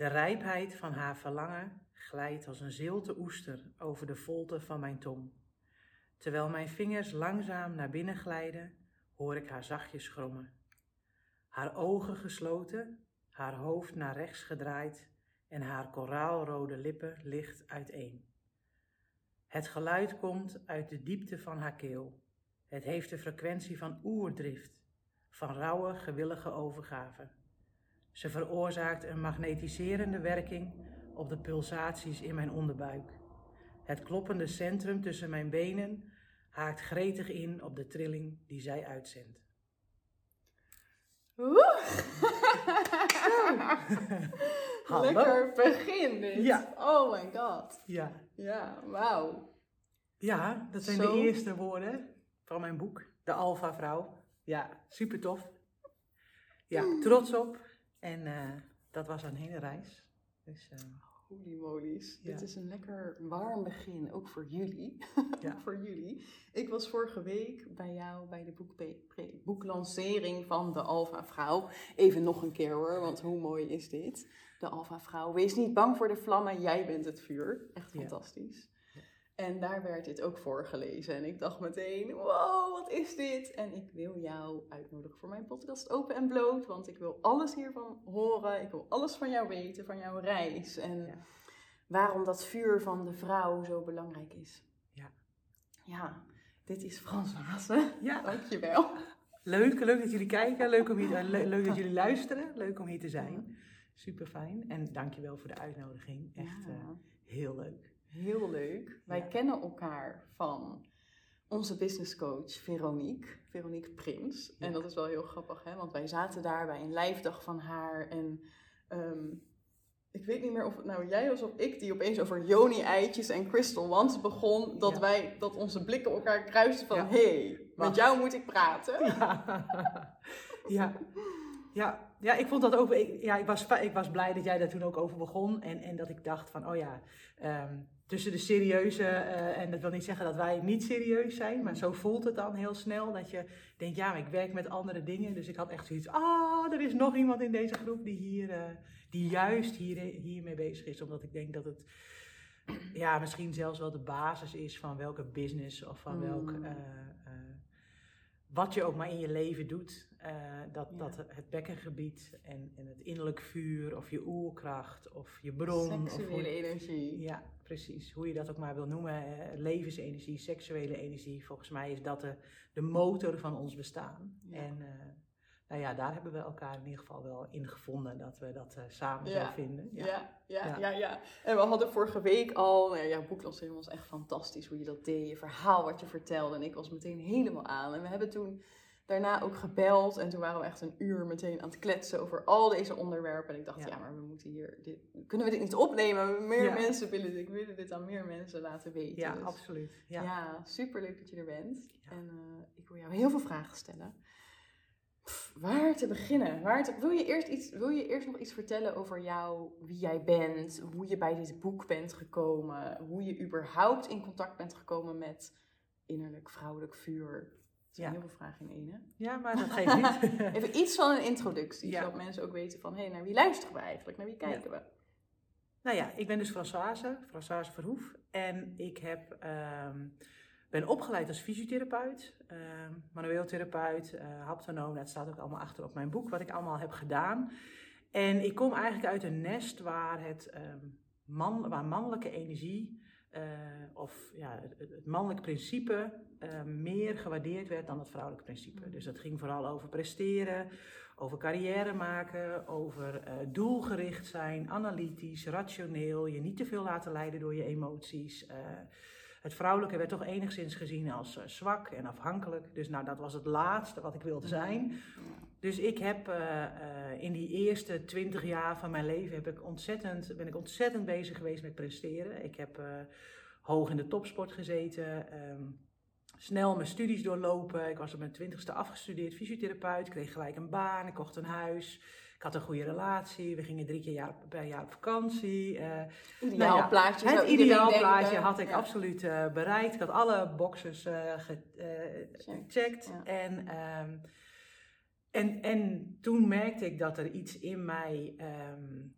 De rijpheid van haar verlangen glijdt als een zilte oester over de volte van mijn tong. Terwijl mijn vingers langzaam naar binnen glijden, hoor ik haar zachtjes grommen. Haar ogen gesloten, haar hoofd naar rechts gedraaid en haar koraalrode lippen licht uiteen. Het geluid komt uit de diepte van haar keel. Het heeft de frequentie van oerdrift, van rauwe, gewillige overgave. Ze veroorzaakt een magnetiserende werking op de pulsaties in mijn onderbuik. Het kloppende centrum tussen mijn benen haakt gretig in op de trilling die zij uitzendt. Lekker begin dit. Ja. Oh my god. Ja, Ja, wauw. ja dat zijn Zo. de eerste woorden van mijn boek, De Alpha Vrouw. Ja, super tof. Ja, trots op. En eh, dat was een hele reis. Dus, eh, Holy molies. Ja. Dit is een lekker warm begin, ook voor jullie. Ja. voor jullie. Ik was vorige week bij jou bij de pre- boeklancering van De Alpha Vrouw. Even nog een keer hoor, want hoe mooi is dit? De Alpha Vrouw. Wees niet bang voor de vlammen, jij bent het vuur. Echt Ja. En daar werd dit ook voorgelezen. En ik dacht meteen, wow, wat is dit? En ik wil jou uitnodigen voor mijn podcast Open en Bloot. Want ik wil alles hiervan horen. Ik wil alles van jou weten, van jouw reis. En Ja. waarom dat vuur van de vrouw zo belangrijk is. Ja. Ja, dit is Frans Hazen. ja, Dankjewel. leuk, leuk dat jullie kijken. Leuk, om hier, le- leuk dat jullie luisteren. Leuk om hier te zijn. Super fijn. En dankjewel voor de uitnodiging. Echt Ja. eh, heel leuk. Heel leuk. Wij Ja. kennen elkaar van onze businesscoach Veronique, Veronique Prins. En dat is wel heel grappig, hè? want wij zaten daar bij een lijfdag van haar. En ehm, ik weet niet meer of het nou jij was of ik die opeens over Joni-eitjes en Crystal Wands begon. Dat, Ja. wij, dat onze blikken elkaar kruisten van, hey, met jou moet ik praten. ja. Ja, ja, ik vond dat ook. Ik, ja, ik, was, ik was blij dat jij daar toen ook over begon. En, en dat ik dacht van, oh ja, ehm, tussen de serieuze. eh, en dat wil niet zeggen dat wij niet serieus zijn, maar zo voelt het dan heel snel. Dat je denkt, ja, maar ik werk met andere dingen. Dus ik had echt zoiets. Ah, er is nog iemand in deze groep die hier, eh, die juist hier, hiermee bezig is. Omdat ik denk dat het. Ja, misschien zelfs wel de basis is van welke business of van welk. Mm. eh, eh, wat je ook maar in je leven doet, dat, Ja. dat het bekkengebied en, en het innerlijk vuur of je oerkracht of je bron. Of Seksuele hoe, energie. ja, precies. Hoe je dat ook maar wil noemen. levensenergie, seksuele energie. Volgens mij is dat de, de motor van ons bestaan. Ja. En eh, nou ja, daar hebben we elkaar in ieder geval wel in gevonden dat we dat eh, samen Ja. zo vinden. Ja, ja, ja, Ja. ja, En we hadden vorige week al, nou ja, jouw boeklancering was echt fantastisch hoe je dat deed, je verhaal wat je vertelde. En ik was meteen helemaal aan. En we hebben toen daarna ook gebeld en toen waren we echt een uur meteen aan het kletsen over al deze onderwerpen. En ik dacht, ja, Ja. maar we moeten hier, dit, kunnen we dit niet opnemen? Meer Ja. mensen willen dit, willen dit aan meer mensen laten weten. Ja, Dus- absoluut. ja. Ja. super leuk dat je er bent. En eh, ik wil jou heel veel vragen stellen. Pff, waar te beginnen? Waar te- wil, je eerst iets, wil je eerst nog iets vertellen over jou, wie jij bent, hoe je bij dit boek bent gekomen, hoe je überhaupt in contact bent gekomen met innerlijk vrouwelijk vuur? Het zijn Ja. heel veel vragen in één, hè? ja, maar dat geeft niet. Even iets van een introductie, zodat mensen ook weten van, hé, naar wie luisteren we eigenlijk? Naar wie kijken we? Nou ja, ik ben dus Françoise, Françoise Verhoef. En ik heb, ehm, ben opgeleid als fysiotherapeut, ehm manueel therapeut, eh haptonoom. Dat staat ook allemaal achter op mijn boek, wat ik allemaal heb gedaan. En ik kom eigenlijk uit een nest waar, het, ehm, man, waar mannelijke energie, of ja, het, mannelijk principe, eh, meer gewaardeerd werd dan het vrouwelijke principe. Dus dat ging vooral over presteren, over carrière maken, over eh, doelgericht zijn, analytisch, rationeel, je niet te veel laten leiden door je emoties. Eh, het vrouwelijke werd toch enigszins gezien als eh, zwak en afhankelijk. Dus nou, dat was het laatste wat ik wilde zijn. Dus ik heb eh, eh, in die eerste twintig jaar van mijn leven heb ik ontzettend, ben ik ontzettend bezig geweest met presteren. Ik heb eh, hoog in de topsport gezeten. ehm, snel mijn studies doorlopen. Ik was op mijn twintigste afgestudeerd fysiotherapeut. Kreeg gelijk een baan. Ik kocht een huis. Ik had een goede relatie. We gingen drie keer jaar, per jaar op vakantie. Ideaal nou ja, plaatje. het ideaal plaatje had ik Ja. absoluut bereikt. Ik had alle boxes ge- Check. gecheckt. Ja. En, ehm, en, en toen merkte ik dat er iets in mij, ehm,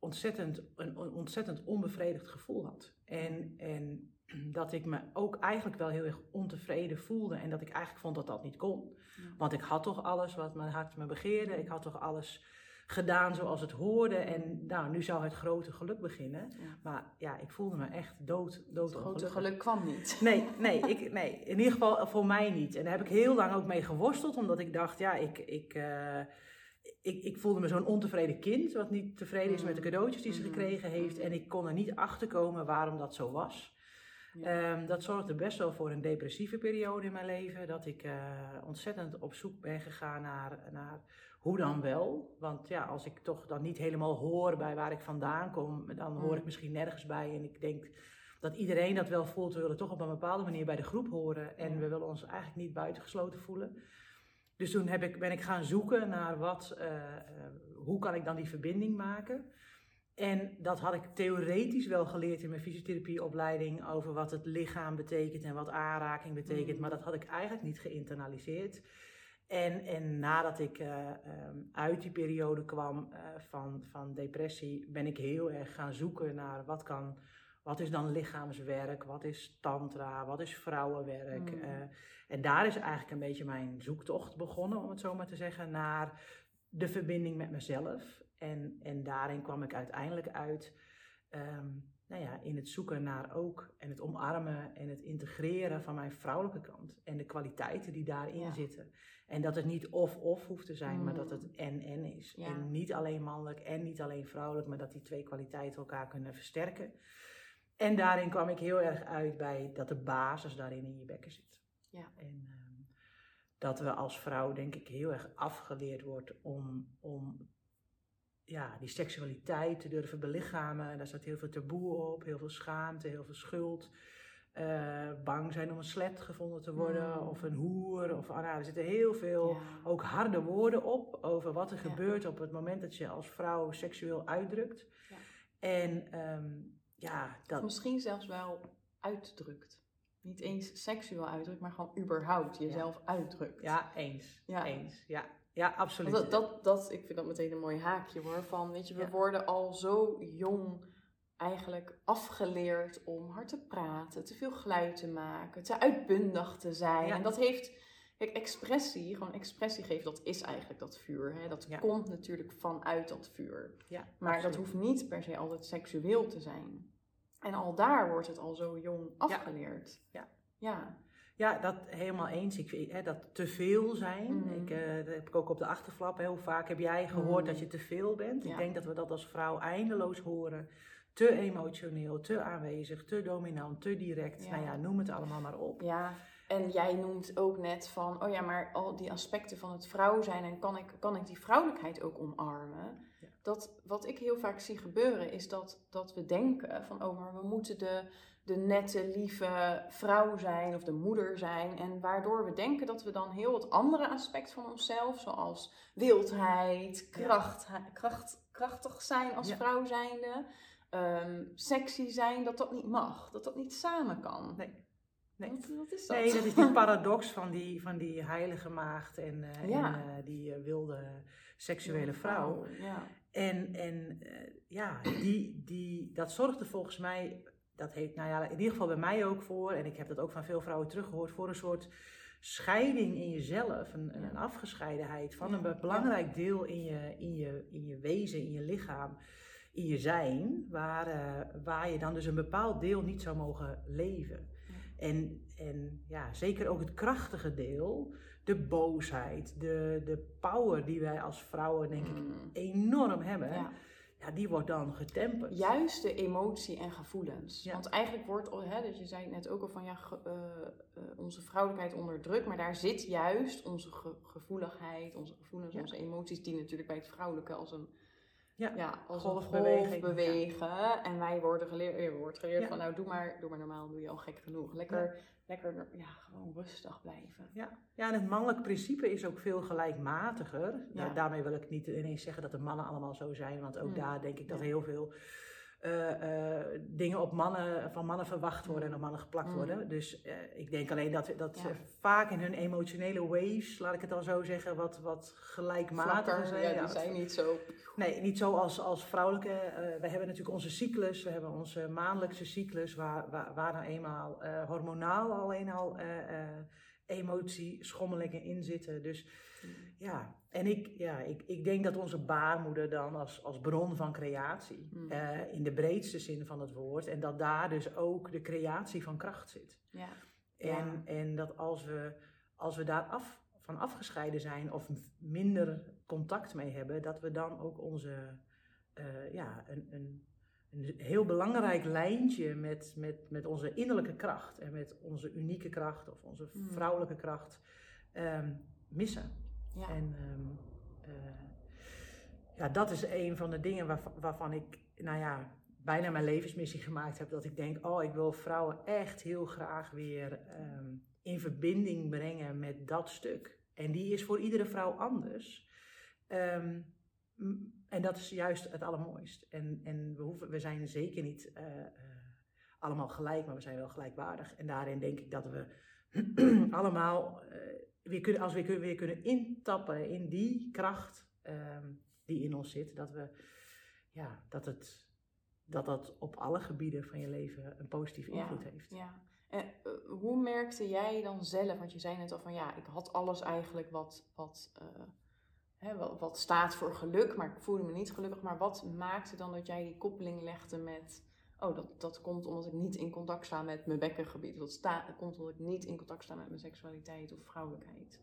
ontzettend, een ontzettend onbevredigd gevoel had. En, en dat ik me ook eigenlijk wel heel erg ontevreden voelde en dat ik eigenlijk vond dat dat niet kon. Want ik had toch alles wat mijn hart me begeerde. Ik had toch alles gedaan zoals het hoorde. En nou, nu zou het grote geluk beginnen. Maar ja, ik voelde me echt dood, dood Het grote geluk kwam niet. Nee, nee, ik, nee, in ieder geval voor mij niet. En daar heb ik heel lang ook mee geworsteld, omdat ik dacht, ja, ik, ik, uh, ik, ik voelde me zo'n ontevreden kind, wat niet tevreden is met de cadeautjes die ze mm-hmm. gekregen heeft. En ik kon er niet achter komen waarom dat zo was. Ehm, dat zorgde best wel voor een depressieve periode in mijn leven. Dat ik uh, ontzettend op zoek ben gegaan naar, naar hoe dan wel. Want ja, als ik toch dan niet helemaal hoor bij waar ik vandaan kom, dan hoor ik mm. misschien nergens bij. En ik denk dat iedereen dat wel voelt. We willen toch op een bepaalde manier bij de groep horen. En we willen ons eigenlijk niet buitengesloten voelen. Dus toen heb ik, ben ik gaan zoeken naar wat, uh, uh, hoe kan ik dan die verbinding maken. En dat had ik theoretisch wel geleerd in mijn fysiotherapieopleiding over wat het lichaam betekent en wat aanraking betekent, mm. maar dat had ik eigenlijk niet geïnternaliseerd. En, en nadat ik uh, um, uit die periode kwam uh, van, van depressie, ben ik heel erg gaan zoeken naar wat kan, wat is dan lichaamswerk, wat is tantra, wat is vrouwenwerk. Mm. Uh, en daar is eigenlijk een beetje mijn zoektocht begonnen, om het zo maar te zeggen, naar de verbinding met mezelf. En, en daarin kwam ik uiteindelijk uit um, nou ja, in het zoeken naar ook en het omarmen en het integreren van mijn vrouwelijke kant. En de kwaliteiten die daarin zitten. En dat het niet of-of hoeft te zijn, maar dat het mm. en-en is. En niet alleen mannelijk en niet alleen vrouwelijk, maar dat die twee kwaliteiten elkaar kunnen versterken. En daarin kwam ik heel erg uit bij dat de basis daarin in je bekken zit. Ja. En um, dat we als vrouw, denk ik, heel erg afgeleerd wordt om, om ja, die seksualiteit te durven belichamen. Daar staat heel veel taboe op, heel veel schaamte, heel veel schuld. Uh, bang zijn om een slet gevonden te worden mm. of een hoer. Of, ah, nou, er zitten heel veel ook harde woorden op over wat er gebeurt op het moment dat je als vrouw seksueel uitdrukt. Ja. En um, ja, dat. misschien zelfs wel uitdrukt. Niet eens seksueel uitdrukt, maar gewoon überhaupt jezelf uitdrukt. Ja, eens. Ja. Eens. Ja, ja, absoluut. Dat, dat, dat, ik vind dat meteen een mooi haakje hoor. Van, weet je, we worden al zo jong eigenlijk afgeleerd om hard te praten, te veel geluid te maken, te uitbundig te zijn. En dat heeft, kijk, expressie, gewoon expressie geven, dat is eigenlijk dat vuur. Hè? Dat komt natuurlijk vanuit dat vuur. Ja, maar dat hoeft niet per se altijd seksueel te zijn. En al daar wordt het al zo jong afgeleerd. Ja. ja. Ja, dat helemaal eens. Ik, hè, dat te veel zijn. Mhm. ik, uh, dat heb ik ook op de achterflap. Hè, hoe vaak heb jij gehoord dat mhm. je te veel bent? Ik denk dat we dat als vrouw eindeloos horen. Te emotioneel, te aanwezig, te dominant, te direct. Nou ja, noem het allemaal maar op. Ja, en jij noemt ook net van, oh ja, maar al die aspecten van het vrouw zijn en kan ik, kan ik die vrouwelijkheid ook omarmen? Dat, wat ik heel vaak zie gebeuren is dat, dat we denken van, oh maar we moeten de, de nette, lieve vrouw zijn of de moeder zijn. En waardoor we denken dat we dan heel het andere aspect van onszelf, zoals wildheid, kracht, kracht, krachtig zijn als vrouw zijnde, um, sexy zijn, dat dat niet mag, dat dat niet samen kan. Nee. Nee. Wat, is dat? Nee, dat is die paradox van die, van die heilige maagd en, uh, en uh, die uh, wilde seksuele vrouw. Ja. En, en ja, die, die, dat zorgde volgens mij dat heeft, nou ja, in ieder geval bij mij ook voor, en ik heb dat ook van veel vrouwen teruggehoord, voor een soort scheiding in jezelf, een, een afgescheidenheid van een belangrijk deel in je, in, je, in je wezen, in je lichaam, in je zijn, waar, uh, waar je dan dus een bepaald deel niet zou mogen leven. En, en ja, zeker ook het krachtige deel, de boosheid, de, de power die wij als vrouwen denk ik mm. enorm hebben. Ja ja, die wordt dan getemperd. Juist de emotie en gevoelens. Want eigenlijk wordt, hè, dus je zei net ook al van ja, uh, onze vrouwelijkheid onder druk, maar daar zit juist onze gevoeligheid, onze gevoelens, onze emoties, die natuurlijk bij het vrouwelijke als een ja, ja als golf bewegen. En wij worden geleerd, je wordt geleerd van nou doe maar, doe maar normaal, doe je al gek genoeg. Lekker lekker ja, gewoon rustig blijven. Ja. ja, en het mannelijk principe is ook veel gelijkmatiger. Ja. daarmee wil ik niet ineens zeggen dat de mannen allemaal zo zijn, want ook mm. daar denk ik dat heel veel dingen op mannen, van mannen verwacht worden en op mannen geplakt Mm. worden. Dus eh, ik denk alleen dat, dat Ja. ze vaak in hun emotionele waves, laat ik het dan zo zeggen, wat, wat gelijkmatiger Vlakker, zijn. ja, die wat- zijn niet zo... Nee, niet zo als, als vrouwelijke. eh, we hebben natuurlijk onze cyclus, we hebben onze maandelijkse cyclus, waar, waar, waar nou eenmaal eh, hormonaal alleen al eh eh emotieschommelingen in zitten. Dus ja, en ik, ja, ik, ik denk dat onze baarmoeder dan als, als bron van creatie, Mm. eh, in de breedste zin van het woord, en dat daar dus ook de creatie van kracht zit. Ja. En, en dat als we, als we daar af, van afgescheiden zijn of minder contact mee hebben, dat we dan ook onze, eh, ja, een, een, een heel belangrijk lijntje met, met, met onze innerlijke kracht en met onze unieke kracht of onze Mm. vrouwelijke kracht ehm, missen. Ja. En ehm, eh, ja, dat is een van de dingen waarvan, ik, nou ja, bijna mijn levensmissie gemaakt heb. Dat ik denk, oh, ik wil vrouwen echt heel graag weer ehm, in verbinding brengen met dat stuk. En die is voor iedere vrouw anders. Ehm, en dat is juist het allermooist. En, en we, hoeven, we zijn zeker niet eh, eh, allemaal gelijk, maar we zijn wel gelijkwaardig. En daarin denk ik dat we allemaal weer kunnen, als we weer, weer kunnen intappen in die kracht ehm, die in ons zit, dat we ja, dat het dat dat op alle gebieden van je leven een positieve Ja, invloed heeft. Ja. En eh, hoe merkte jij dan zelf, want je zei net al van ja, ik had alles eigenlijk wat, wat, eh, hè, wat, wat staat voor geluk, maar ik voelde me niet gelukkig. Maar wat maakte dan dat jij die koppeling legde met, oh dat, dat komt omdat ik niet in contact sta met mijn bekkengebied. Dat, sta, dat komt omdat ik niet in contact sta met mijn seksualiteit of vrouwelijkheid.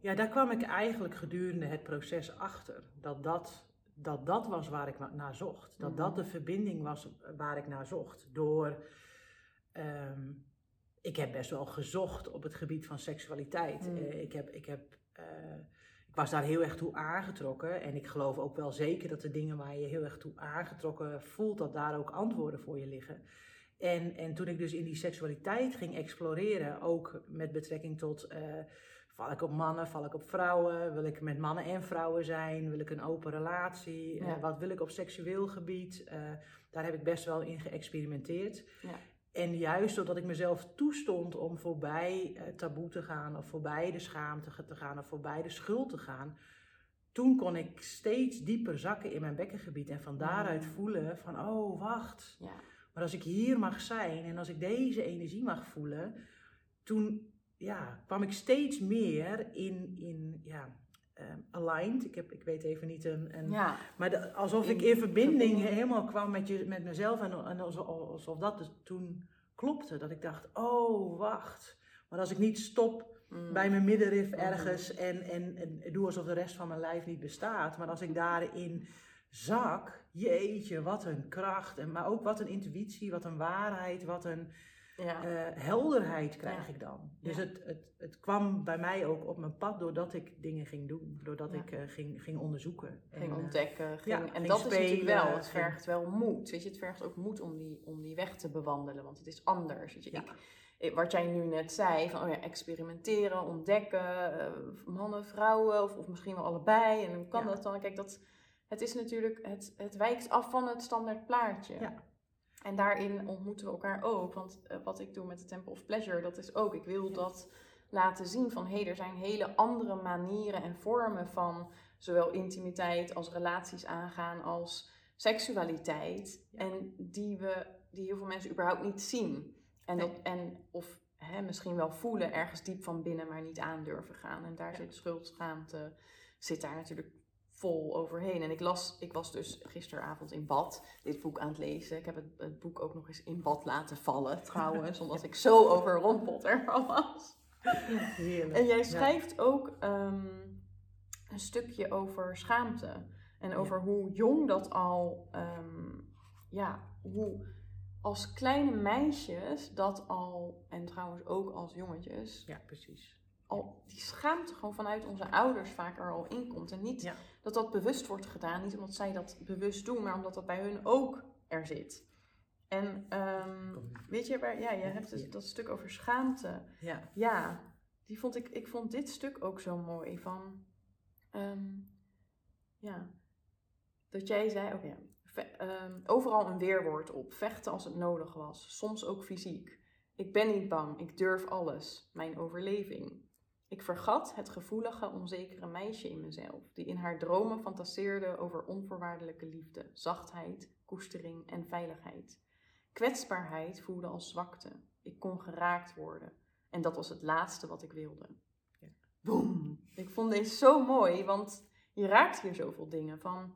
Ja, daar kwam ik eigenlijk gedurende het proces achter. Dat dat, dat, dat was waar ik naar zocht. Dat Mhm. dat de verbinding was waar ik naar zocht. Door, ehm, ik heb best wel gezocht op het gebied van seksualiteit. Mhm. Eh, ik, heb, ik, heb, eh, ik was daar heel erg toe aangetrokken. En ik geloof ook wel zeker dat de dingen waar je heel erg toe aangetrokken voelt, dat daar ook antwoorden voor je liggen. En, en toen ik dus in die seksualiteit ging exploreren, ook met betrekking tot eh, val ik op mannen, val ik op vrouwen, wil ik met mannen en vrouwen zijn, wil ik een open relatie, Eh, wat wil ik op seksueel gebied, Eh, daar heb ik best wel in geëxperimenteerd. Ja. En juist doordat ik mezelf toestond om voorbij eh, taboe te gaan, of voorbij de schaamte te gaan, of voorbij de schuld te gaan, toen kon ik steeds dieper zakken in mijn bekkengebied en van daaruit Mm. voelen van, oh wacht, Ja. maar als ik hier mag zijn en als ik deze energie mag voelen, toen ja, kwam ik steeds meer in, in ja, ehm, aligned. Ik, heb, ik weet even niet een. een ja. Maar de- alsof In ik in verbinding verbinding. helemaal kwam met, je, met mezelf en, en alsof, alsof dat dus toen klopte. Dat ik dacht, oh wacht. Maar als ik niet stop Mm. bij mijn middenrif ergens en, en, en doe alsof de rest van mijn lijf niet bestaat. Maar als ik daarin zak, jeetje, wat een kracht. En, maar ook wat een intuïtie, wat een waarheid, wat een Ja. eh, helderheid krijg Ja. ik dan. Dus Ja. het, het, het kwam bij mij ook op mijn pad doordat ik dingen ging doen. Doordat ik eh, ging, ging onderzoeken. ging En, eh, ontdekken. Ging, en ging dat is natuurlijk wel, het vergt wel moed. Weet je, het vergt ook moed om die, om die weg te bewandelen, want het is anders. Weet je, Ja. ik, wat jij nu net zei, van oh ja, experimenteren, ontdekken, mannen, vrouwen, of, of misschien wel allebei. En hoe kan dat dan? Kijk, dat, het is natuurlijk, het, het wijkt af van het standaard plaatje. Ja. En daarin ontmoeten we elkaar ook. Want eh, wat ik doe met de Temple of Pleasure, dat is ook, ik wil dat laten zien van hé, hey, er zijn hele andere manieren en vormen van zowel intimiteit als relaties aangaan als seksualiteit. Ja. En die, we, die heel veel mensen überhaupt niet zien. En, Nee. dat, en of hè, misschien wel voelen ergens diep van binnen, maar niet aandurven gaan. En daar Ja. zit schuld, schaamte, zit daar natuurlijk vol overheen. En ik las, ik was dus gisteravond in bad dit boek aan het lezen. Ik heb het, het boek ook nog eens in bad laten vallen trouwens, omdat ik zo overrompeld ervan was. Heerlijk. En jij Ja. schrijft ook ehm, een stukje over schaamte. En over hoe jong dat al, ehm, ja, hoe als kleine meisjes dat al, en trouwens ook als jongetjes, Ja, precies. Al die schaamte gewoon vanuit onze ouders vaak er al in komt. En niet Ja. dat dat bewust wordt gedaan, niet omdat zij dat bewust doen, maar omdat dat bij hun ook er zit. En ehm, weet je, waar, ja, je hebt dus dat stuk over schaamte. Ja. Ja, die vond ik, ik vond dit stuk ook zo mooi. Van, ehm, ja, dat jij zei, oké, ehm, overal een weerwoord op. Vechten als het nodig was. Soms ook fysiek. Ik ben niet bang. Ik durf alles. Mijn overleving. Ik vergat het gevoelige, onzekere meisje in mezelf, die in haar dromen fantaseerde over onvoorwaardelijke liefde, zachtheid, koestering en veiligheid. Kwetsbaarheid voelde als zwakte. Ik kon geraakt worden. En dat was het laatste wat ik wilde. Ja. Boom! Ik vond deze zo mooi, want je raakt hier zoveel dingen van.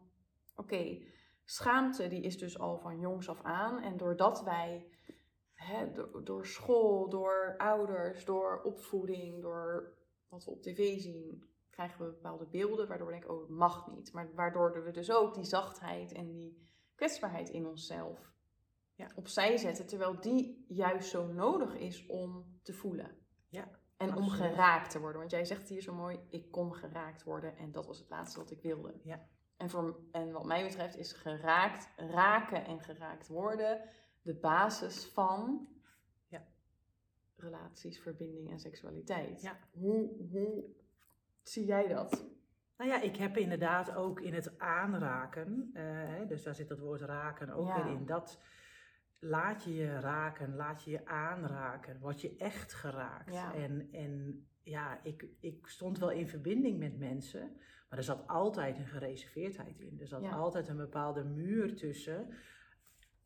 Oké, schaamte die is dus al van jongs af aan. En doordat wij hè, door, door school, door ouders, door opvoeding, door wat we op tv zien, krijgen we bepaalde beelden waardoor we denken, oh, het mag niet. Maar waardoor we dus ook die zachtheid en die kwetsbaarheid in onszelf Ja. opzij zetten, terwijl die juist zo nodig is om te voelen. Ja, En om geraakt te worden. Want jij zegt hier zo mooi, ik kon geraakt worden en dat was het laatste wat ik wilde. Ja. En, voor, en wat mij betreft is geraakt, raken en geraakt worden de basis van. Relaties, verbinding en seksualiteit. Ja. Hoe, hoe zie jij dat? Nou ja, ik heb inderdaad ook in het aanraken, eh, hè, dus daar zit dat woord raken ook Ja. weer in, dat laat je je raken, laat je je aanraken, word je echt geraakt. Ja. En, en ja, ik, ik stond wel in verbinding met mensen, maar er zat altijd een gereserveerdheid in. Er zat Ja. altijd een bepaalde muur tussen.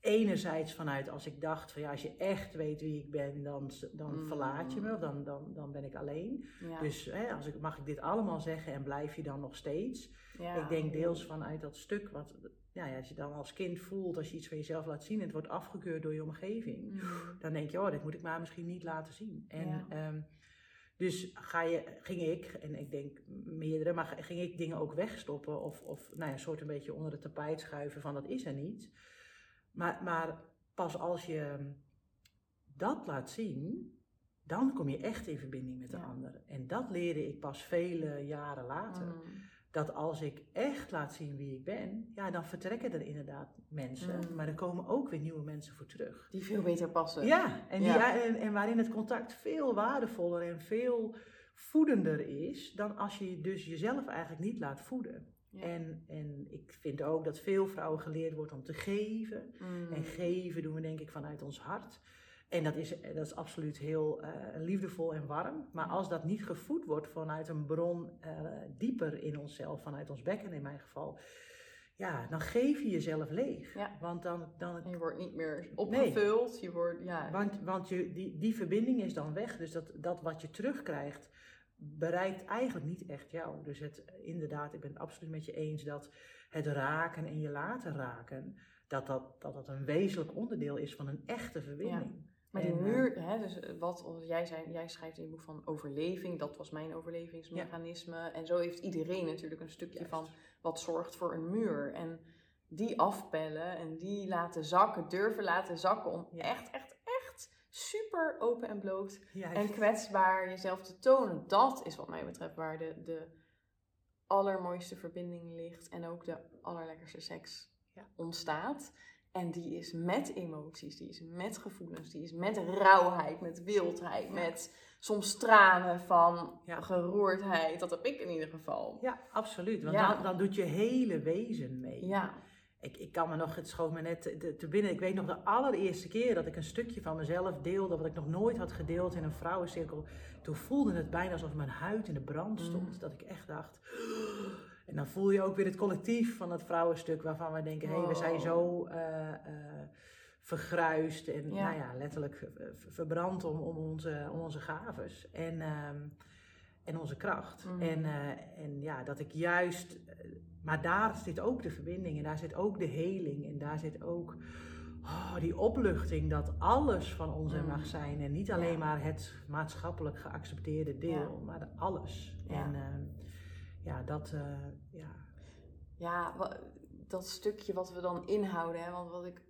Enerzijds vanuit als ik dacht van ja, als je echt weet wie ik ben, dan, dan Mm. verlaat je me of dan, dan, dan ben ik alleen. Ja. Dus hè, als ik, mag ik dit allemaal zeggen en blijf je dan nog steeds? Ja. Ik denk deels vanuit dat stuk wat, ja, als je dan als kind voelt, als je iets van jezelf laat zien en het wordt afgekeurd door je omgeving, Mm. dan denk je, oh, dit moet ik maar misschien niet laten zien. En Ja. ehm, dus ga je, ging ik, en ik denk meerdere, maar ging ik dingen ook wegstoppen of, of nou ja, een soort een beetje onder het tapijt schuiven van dat is er niet. Maar, maar pas als je dat laat zien, dan kom je echt in verbinding met de Ja. ander. En dat leerde ik pas vele jaren later Mm. dat als ik echt laat zien wie ik ben, ja, dan vertrekken er inderdaad mensen. Mm. Maar er komen ook weer nieuwe mensen voor terug. Die veel beter passen. Ja, en, die, en waarin het contact veel waardevoller en veel voedender is dan als je dus jezelf eigenlijk niet laat voeden. Ja. En, en ik vind ook dat veel vrouwen geleerd wordt om te geven. Mm. En geven doen we denk ik vanuit ons hart. En dat is, dat is absoluut heel eh, liefdevol en warm. Maar als dat niet gevoed wordt vanuit een bron eh, dieper in onszelf, vanuit ons bekken in mijn geval, ja, dan geef je jezelf leeg. Ja. Want, dan, dan, En je wordt niet meer opgevuld. Je wordt, ja. want, want je, die, die verbinding is dan weg. Dus dat, dat wat je terugkrijgt, bereikt eigenlijk niet echt jou. Dus het, inderdaad, ik ben het absoluut met je eens dat het raken en je laten raken, dat dat, dat, dat een wezenlijk onderdeel is van een echte verbinding. Maar die En, eh, muur, hè, dus wat wat jij zei, jij schrijft in je boek van overleving, dat was mijn overlevingsmechanisme. En zo heeft iedereen natuurlijk een stukje Juist. van wat zorgt voor een muur. En die afpellen en die laten zakken, durven laten zakken om Ja. echt, echt, echt super open en bloot Juist. en kwetsbaar jezelf te tonen. Dat is wat mij betreft waar de, de allermooiste verbinding ligt en ook de allerlekkerste seks Ja. ontstaat. En die is met emoties, die is met gevoelens, die is met rauwheid, met wildheid, Ja. met soms tranen van Ja. geroerdheid. Dat heb ik in ieder geval. Ja, absoluut. Want dan, dan doet je hele wezen mee. Ja, Ik, ik kan me nog, het schoot me net te, te binnen. Ik weet nog de allereerste keer dat ik een stukje van mezelf deelde, wat ik nog nooit had gedeeld in een vrouwencirkel. Toen voelde het bijna alsof mijn huid in de brand stond. Mm. Dat ik echt dacht. En dan voel je ook weer het collectief van het vrouwenstuk waarvan we denken, hé, hey, we zijn zo eh, eh, vergruist en Ja. nou ja, letterlijk ver- verbrand om, om, onze, om onze gaves. En, ehm, en onze kracht. Mhm. En, eh, en ja, dat ik juist. eh, Maar daar zit ook de verbinding en daar zit ook de heling en daar zit ook oh, die opluchting dat alles van ons er Mhm. mag zijn. En niet alleen Ja. maar het maatschappelijk geaccepteerde deel, maar de alles. Ja. En ehm, ja, dat. eh, ja. ja dat stukje wat we dan inhouden. Hè, want wat ik,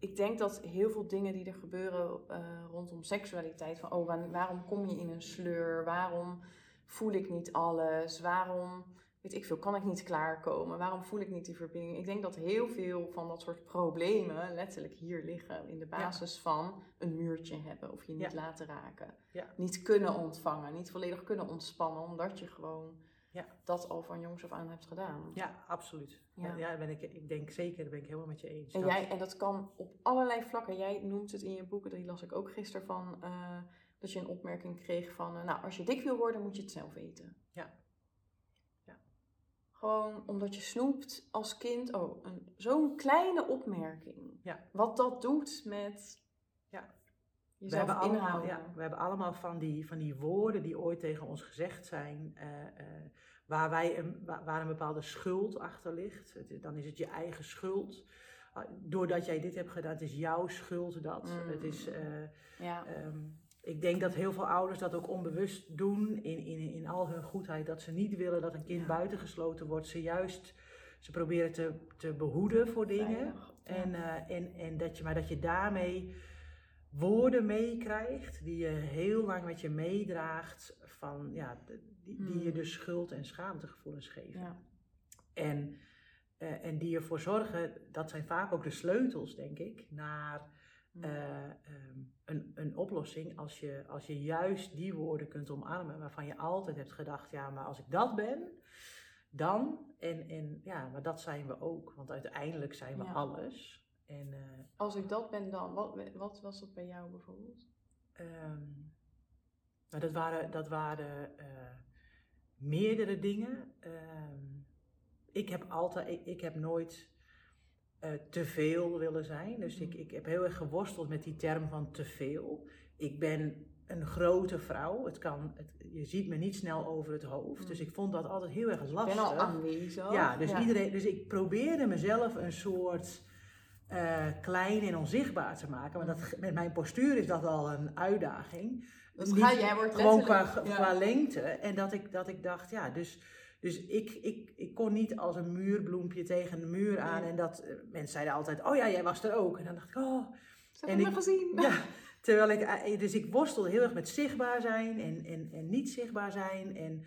ik- denk dat heel veel dingen die er gebeuren eh, rondom seksualiteit. Van, oh, wa- waarom kom je in een sleur? Waarom voel ik niet alles? Waarom, weet ik veel, kan ik niet klaarkomen? Waarom voel ik niet die verbinding? Ik denk dat heel veel van dat soort problemen letterlijk hier liggen. In de basis van een muurtje hebben of je niet Ja. laten raken. Ja. Niet kunnen ontvangen, niet volledig kunnen ontspannen. Omdat je gewoon Ja. dat al van jongs af aan hebt gedaan. Ja, absoluut. Ja. Ja, ben ik, ik denk zeker, daar ben ik helemaal met je eens. En, Dat- jij, en dat kan op allerlei vlakken. Jij noemt het in je boeken, die las ik ook gisteren van, eh, dat je een opmerking kreeg van, eh, nou, als je dik wil worden, moet je het zelf eten. Ja. Ja. Gewoon omdat je snoept als kind, oh, een- zo'n kleine opmerking. Ja. Wat dat doet met. We hebben, allemaal, ja, we hebben allemaal van die, van die woorden die ooit tegen ons gezegd zijn, eh, eh, waar, wij een, waar, een bepaalde schuld achter ligt. Het dan is het je eigen schuld. Ah, Doordat jij dit hebt gedaan, het is jouw schuld dat. Mm. Het is, eh, Ja. Ehm, ik denk dat heel veel ouders dat ook onbewust doen in, in, in al hun goedheid. Dat ze niet willen dat een kind Ja. buitengesloten wordt. Ze juist, ze proberen te, te behoeden voor dingen. En, en, en dat je, maar dat je daarmee woorden meekrijgt die je heel lang met je meedraagt. Van, ja, die, die je Hmm. dus schuld- en schaamtegevoelens geven. Ja. En, eh, en die ervoor zorgen, dat zijn vaak ook de sleutels, denk ik, naar Mm. eh, ehm, een, een oplossing als je, als je juist die woorden kunt omarmen waarvan je altijd hebt gedacht, ja, maar als ik dat ben, dan, en, en ja, maar dat zijn we ook, want uiteindelijk zijn we Ja. alles. En eh, Als ik dat ben dan, wat, wat was dat bij jou bijvoorbeeld? ehm, maar dat waren, dat waren eh, meerdere dingen. Ehm, ik heb altijd, ik, ik heb nooit eh, te veel willen zijn. Dus ik, ik heb heel erg geworsteld met die term van te veel. Ik ben een grote vrouw. Het kan, het, je ziet me niet snel over het hoofd. Mm. Dus ik vond dat altijd heel erg Ik lastig. ben al aanwezig. Ja, dus, Iedereen, dus ik probeerde mezelf een soort eh, klein en onzichtbaar te maken. Maar dat, met mijn postuur is dat al een uitdaging. Dus Niet ga, jij wordt gewoon qua, letterlijk- ja. qua lengte. En dat ik, dat ik dacht, ja, dus, dus ik, ik, ik kon niet als een muurbloempje tegen een muur aan. Nee. En dat eh, mensen zeiden altijd, oh ja, jij was er ook. En dan dacht ik, oh. Ze En hebben ik- me gezien. Ja, terwijl ik, eh, dus ik worstelde heel erg met zichtbaar zijn en, en, en niet zichtbaar zijn. En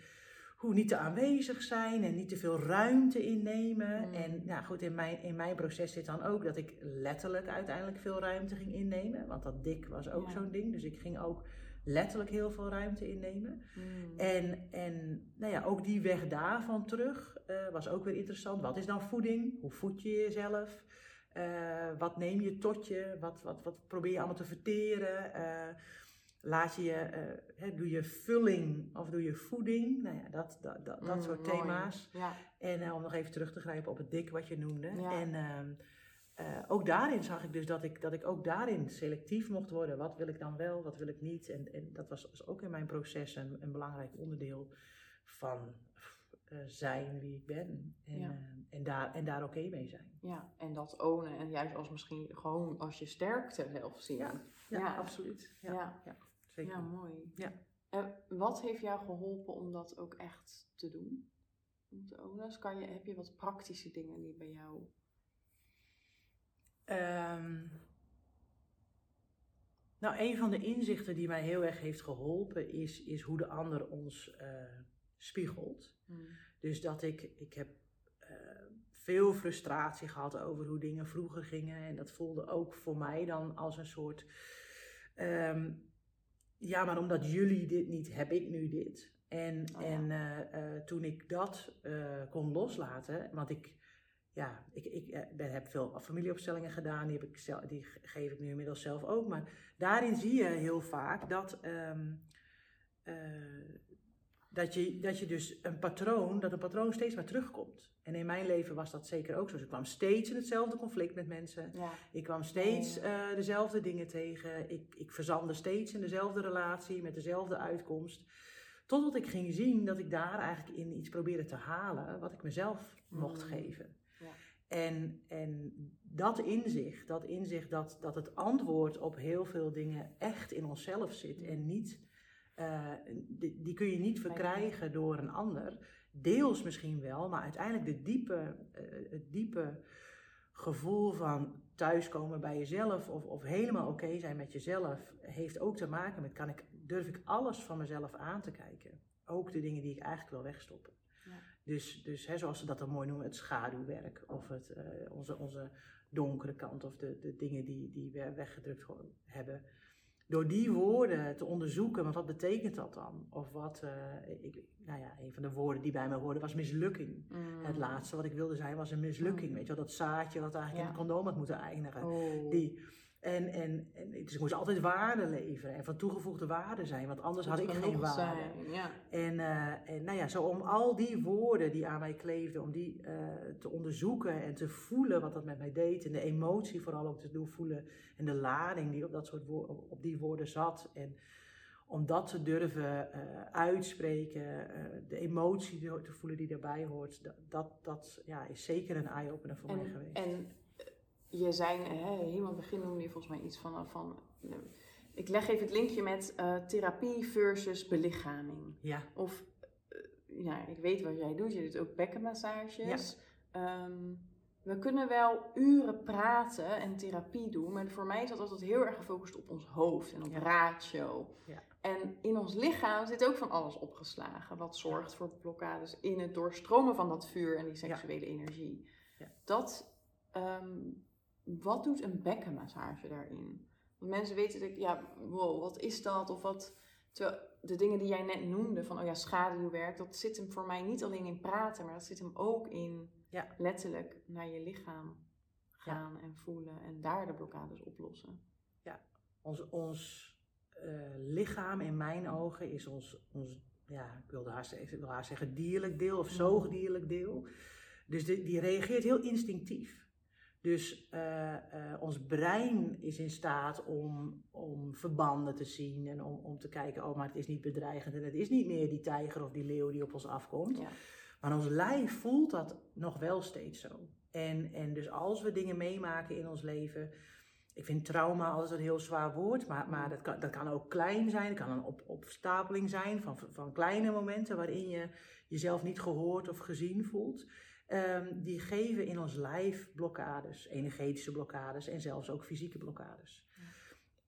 hoe niet te aanwezig zijn en niet te veel ruimte innemen. Mm. En nou goed, in mijn, in mijn proces zit dan ook dat ik letterlijk uiteindelijk veel ruimte ging innemen. Want dat dik was ook Ja. zo'n ding. Dus ik ging ook letterlijk heel veel ruimte innemen. Mm. En, en nou ja, ook die weg daarvan terug eh, was ook weer interessant. Wat is dan voeding? Hoe voed je jezelf? Eh, wat neem je tot je? Wat, wat, wat probeer je allemaal te verteren? Eh, laat je, je, hè, doe je vulling of doe je voeding? Nou ja, dat, dat, dat, dat Mm, soort mooi. thema's. Ja. En eh, om nog even terug te grijpen op het dik wat je noemde. Ja. En ehm, eh, ook daarin zag ik dus dat ik, dat ik ook daarin selectief mocht worden. Wat wil ik dan wel, wat wil ik niet? En, en dat was, was ook in mijn proces een, een belangrijk onderdeel van zijn wie ik ben. En, Ja. en, daar, en daar oké mee zijn. ja, en dat ownen. En juist als misschien gewoon als je sterkte zelf zien. Ja, Ja, Ja. absoluut. Ja. ja, zeker. Ja, mooi. Ja. En wat heeft jou geholpen om dat ook echt te doen? Om? Dus kan je, heb je wat praktische dingen die bij jou... Ehm, nou, een van de inzichten die mij heel erg heeft geholpen is, is hoe de ander ons eh, spiegelt. Mm. Dus dat ik, ik heb eh, veel frustratie gehad over hoe dingen vroeger gingen. En dat voelde ook voor mij dan als een soort. ehm, ja, maar omdat jullie dit niet, heb ik nu dit. En, Oh en eh, eh, toen ik dat eh, kon loslaten, want ik, ja, ik, ik ben, heb veel familieopstellingen gedaan, die, heb ik zelf, die ge- geef ik nu inmiddels zelf ook. Maar daarin zie je heel vaak dat, ehm, eh, dat, je, dat je dus een patroon, dat een patroon steeds maar terugkomt. En in mijn leven was dat zeker ook zo. Dus ik kwam steeds in hetzelfde conflict met mensen. Ja. Ik kwam steeds eh, dezelfde dingen tegen. Ik, ik verzandde steeds in dezelfde relatie met dezelfde uitkomst. Totdat ik ging zien dat ik daar eigenlijk in iets probeerde te halen wat ik mezelf mocht Mm. geven. Ja. En, en dat inzicht, dat inzicht dat, dat het antwoord op heel veel dingen echt in onszelf zit en niet, eh, die, die kun je niet verkrijgen door een ander. Deels misschien wel, maar uiteindelijk de diepe, eh, het diepe gevoel van thuiskomen bij jezelf of, of helemaal oké zijn met jezelf heeft ook te maken met kan ik, durf ik alles van mezelf aan te kijken. Ook de dingen die ik eigenlijk wil wegstoppen. Ja. Dus, dus hè, zoals ze dat dan mooi noemen, het schaduwwerk of het, eh, onze, onze donkere kant of de, de dingen die, die we weggedrukt gewoon hebben. Door die woorden te onderzoeken, want wat betekent dat dan? Of wat, eh, ik, nou ja, een van de woorden die bij mij hoorden was mislukking. Mm. Het laatste wat ik wilde zijn was een mislukking. Mm. Weet je wel, dat zaadje wat eigenlijk in het condoom had moeten eindigen. Oh. Die, en, en, en dus ik moest altijd waarde leveren en van toegevoegde waarde zijn, want anders had ik geen waarde. zijn, Ja. En, eh, en nou ja, zo om al die woorden die aan mij kleefden, om die eh, te onderzoeken en te voelen wat dat met mij deed. En de emotie vooral ook te doen voelen. En de lading die op, dat soort wo- op, die woorden zat. En om dat te durven eh, uitspreken, de emotie te, voelen die daarbij hoort. Dat, dat, dat ja, is zeker een eye-opener voor mij geweest. en je zei, hè, helemaal in het begin noemde je volgens mij iets van, van eh, ik leg even het linkje met eh, therapie versus belichaming. ja, Of, eh, ja, ik weet wat jij doet, je doet ook bekkenmassages. Ehm, we kunnen wel uren praten en therapie doen, maar voor mij is dat altijd heel erg gefocust op ons hoofd en op Ja. ratio. Ja. En in ons lichaam zit ook van alles opgeslagen, wat zorgt voor blokkades in het doorstromen van dat vuur en die seksuele energie. Ja. Dat, ehm, wat doet een bekkenmassage daarin? Want mensen weten dat, ja, wow, wat is dat? Of wat, terwijl de dingen die jij net noemde, van oh ja, schaduwwerk, dat zit hem voor mij niet alleen in praten, maar dat zit hem ook in Ja. letterlijk naar je lichaam gaan en voelen en daar de blokkades oplossen. ons, ons eh, lichaam in mijn ogen is ons, ons ja, ik haar, ik wil haar zeggen dierlijk deel of zoogdierlijk deel. Dus die reageert heel instinctief. Dus eh, eh, ons brein is in staat om, om verbanden te zien en om, om te kijken, oh maar het is niet bedreigend en het is niet meer die tijger of die leeuw die op ons afkomt. Ja. Maar ons lijf voelt dat nog wel steeds zo. En, en dus als we dingen meemaken in ons leven. Ik vind trauma altijd een heel zwaar woord, maar, maar dat, kan, dat kan ook klein zijn. Het kan een op, opstapeling zijn van, van kleine momenten waarin je jezelf niet gehoord of gezien voelt. Ehm, die geven in ons lijf blokkades, energetische blokkades en zelfs ook fysieke blokkades.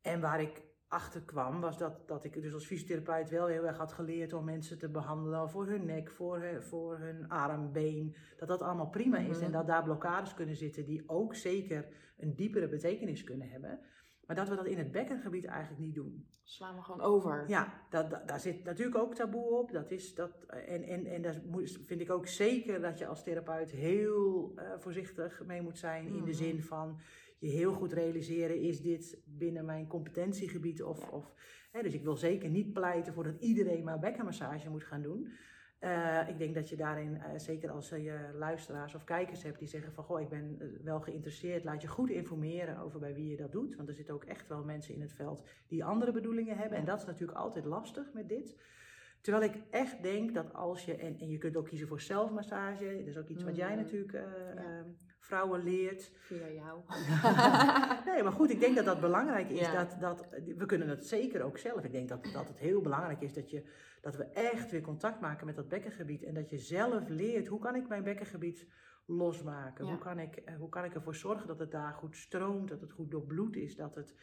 En waar ik achter kwam, was dat, dat ik dus als fysiotherapeut wel heel erg had geleerd om mensen te behandelen voor hun nek, voor hun, voor hun arm, been. Dat dat allemaal prima is Mhm. en dat daar blokkades kunnen zitten die ook zeker een diepere betekenis kunnen hebben. Maar dat we dat in het bekkengebied eigenlijk niet doen. Slaan we gewoon over. Ja, dat, dat- daar zit natuurlijk ook taboe op. Dat is, dat, en en, en daar vind ik ook zeker dat je als therapeut heel eh, voorzichtig mee moet zijn. In de Mhm. zin van je heel goed realiseren, is dit binnen mijn competentiegebied? Of, of, hè, dus ik wil zeker niet pleiten voor dat iedereen maar bekkenmassage moet gaan doen. Eh, ik denk dat je daarin, eh, zeker als je je luisteraars of kijkers hebt die zeggen van goh, ik ben eh, wel geïnteresseerd, laat je goed informeren over bij wie je dat doet. Want er zitten ook echt wel mensen in het veld die andere bedoelingen hebben. En dat is natuurlijk altijd lastig met dit. Terwijl ik echt denk dat als je, en, en je kunt ook kiezen voor zelfmassage, dat is ook iets wat jij Mhm. natuurlijk eh, eh, vrouwen leert. Via jou. Nee, maar goed, ik denk dat dat belangrijk is. Ja. Dat, dat, we kunnen het zeker ook zelf. Ik denk dat, dat het heel belangrijk is dat, je, dat we echt weer contact maken met dat bekkengebied. En dat je zelf leert, hoe kan ik mijn bekkengebied losmaken? Ja. Hoe, kan ik, eh, hoe kan ik ervoor zorgen dat het daar goed stroomt, dat het goed doorbloed is, dat het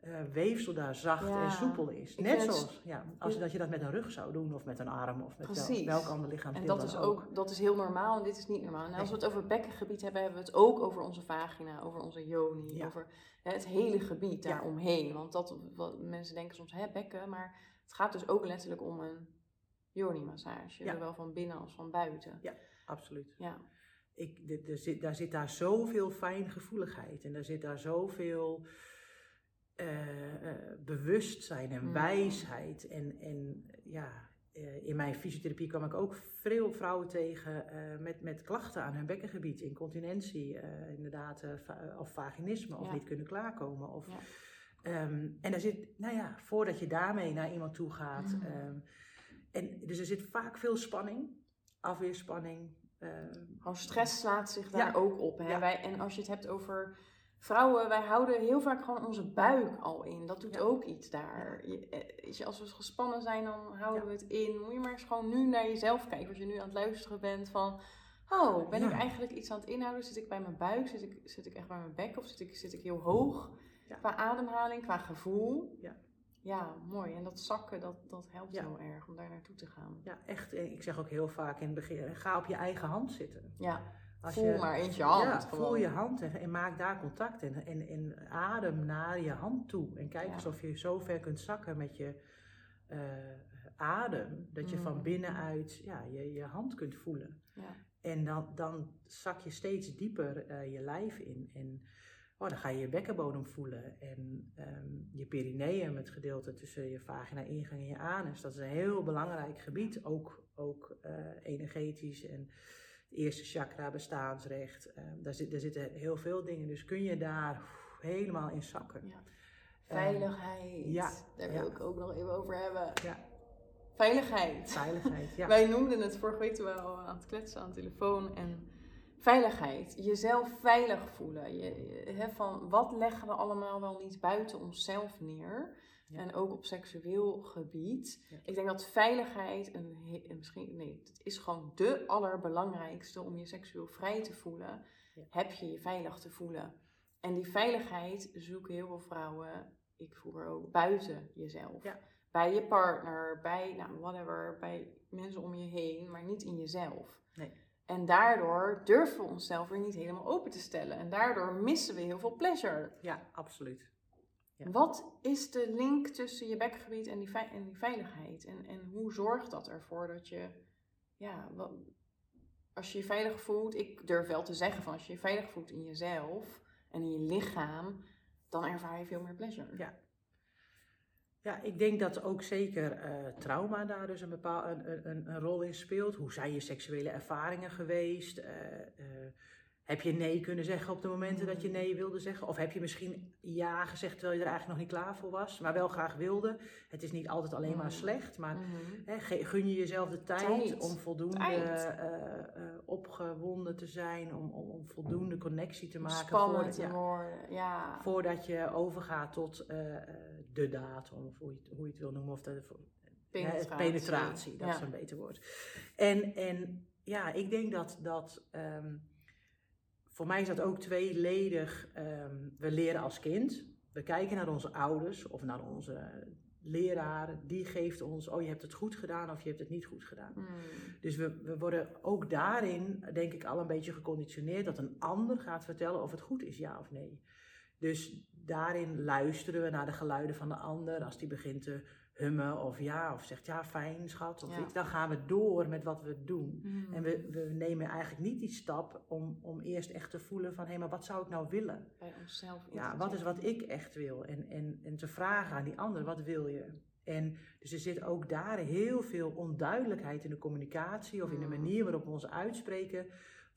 eh, weefsel daar zacht Ja. en soepel is. Ik Net zoals ja, als dat je dat met een rug zou doen of met een arm of met Precies. welk ander lichaam. En dat is ook, dat is heel normaal en dit is niet normaal. En als Nee. we het over bekkengebied hebben, hebben we het ook over onze vagina, over onze yoni, Ja. over hè, het hele gebied Ja. daaromheen. Want dat, wat, mensen denken soms, hè, bekken, maar het gaat dus ook letterlijk om een yoni-massage. Ja. Zowel van binnen als van buiten. Absoluut. Ja, ik, zit, daar zit daar zoveel fijngevoeligheid en daar zit daar zoveel bewustzijn en Mm. wijsheid. En, en ja, eh, in mijn fysiotherapie kwam ik ook veel vrouwen tegen eh, met, met klachten aan hun bekkengebied, incontinentie, eh, inderdaad, eh, va- of vaginisme, of Ja. niet kunnen klaarkomen. Of, Ja. Ehm, en daar zit, nou ja, voordat je daarmee naar iemand toe gaat. Mm. ehm, en dus er zit vaak veel spanning, afweerspanning. ehm, gewoon stress slaat zich daar Ja. ook op. Hè? Ja. Wij, en als je het hebt over vrouwen, wij houden heel vaak gewoon onze buik al in. Dat doet Ja. ook iets daar. Je, eh, je, als we gespannen zijn, dan houden Ja. we het in. Moet je maar eens gewoon nu naar jezelf kijken. Als je nu aan het luisteren bent van... Oh, ben ik eigenlijk iets aan het inhouden? Zit ik bij mijn buik? Zit ik, zit ik echt bij mijn bek? Of zit ik, zit ik heel hoog? Qua ademhaling, qua gevoel. Ja. Ja, mooi. En dat zakken, dat, dat helpt Ja. heel erg om daar naartoe te gaan. Ja, echt. En ik zeg ook heel vaak in het begin, ga op je eigen hand zitten. Ja, Als voel je, maar eens je hand. Ja, voel je hand en, en maak daar contact en, en, en adem naar je hand toe. En kijk Ja. eens of je zo ver kunt zakken met je eh, adem, dat je van Mm. binnenuit ja, je, je hand kunt voelen. Ja. En dan, dan zak je steeds dieper eh, je lijf in. En oh, dan ga je je bekkenbodem voelen. En ehm, je perineum, het gedeelte tussen je vagina-ingang en je anus. Dat is een heel belangrijk gebied. Ook, ook eh, energetisch. En het eerste chakra, bestaansrecht. Ehm, daar, zit, daar zitten heel veel dingen. Dus kun je daar oef, helemaal in zakken. Ja. Veiligheid. ja, Daar ja. wil ik ook nog even over hebben. Ja. Veiligheid. Veiligheid, ja. Wij noemden het vorige week toen we al aan het kletsen aan de telefoon. En veiligheid. Jezelf veilig voelen. Je, van wat leggen we allemaal wel niet buiten onszelf neer. Ja. En ook op seksueel gebied. Ja. Ik denk dat veiligheid, een, misschien, nee, het is gewoon de allerbelangrijkste om je seksueel vrij te voelen. Ja. Heb je je veilig te voelen. En die veiligheid zoeken heel veel vrouwen, ik voel er ook, buiten jezelf. Bij je partner, bij, nou, whatever, bij mensen om je heen, maar niet in jezelf. Nee. En daardoor durven we onszelf weer niet helemaal open te stellen. En daardoor missen we heel veel pleasure. Ja, absoluut. Ja. Wat is de link tussen je bekgebied en die, vei- en die veiligheid? En, en hoe zorgt dat ervoor dat je, ja, wat, als je je veilig voelt, ik durf wel te zeggen van als je je veilig voelt in jezelf en in je lichaam, dan ervaar je veel meer pleasure. Ja. Ja, ik denk dat ook zeker eh, trauma daar dus een, bepaal, een, een- een, een rol in speelt. Hoe zijn je seksuele ervaringen geweest? Eh, eh, heb je nee kunnen zeggen op de momenten dat je nee wilde zeggen? Of heb je misschien ja gezegd terwijl je er eigenlijk nog niet klaar voor was, maar wel graag wilde? Het is niet altijd alleen maar Mm. slecht, maar Mhm. hè, gun je jezelf de tijd, Tijd. om voldoende Tijd. eh, eh, opgewonden te zijn, om, om, om voldoende connectie te maken. Spannend voordat- te ja, worden, ja. Voordat je overgaat tot eh, de datum, of hoe je, het, hoe je het wil noemen. Of de, Penetratie. Penetratie, dat Ja. is een beter woord. En, en ja, ik denk dat, dat ehm, voor mij is dat ook tweeledig. ehm, we leren als kind, we kijken naar onze ouders of naar onze leraar, die geeft ons, oh je hebt het goed gedaan of je hebt het niet goed gedaan. Mm. Dus we, we worden ook daarin, denk ik, al een beetje geconditioneerd dat een ander gaat vertellen of het goed is, ja of nee. Dus daarin luisteren we naar de geluiden van de ander. Als die begint te hummen of ja, of zegt ja, fijn schat, of Ja. iets, dan gaan we door met wat we doen. Mm. En we, we nemen eigenlijk niet die stap om, om eerst echt te voelen van hé, maar wat zou ik nou willen? Bij onszelf. Ja, wat is wat ik echt wil? En, en, en te vragen aan die ander, wat wil je? En dus er zit ook daar heel veel onduidelijkheid in de communicatie of in de Mm. manier waarop we ons uitspreken.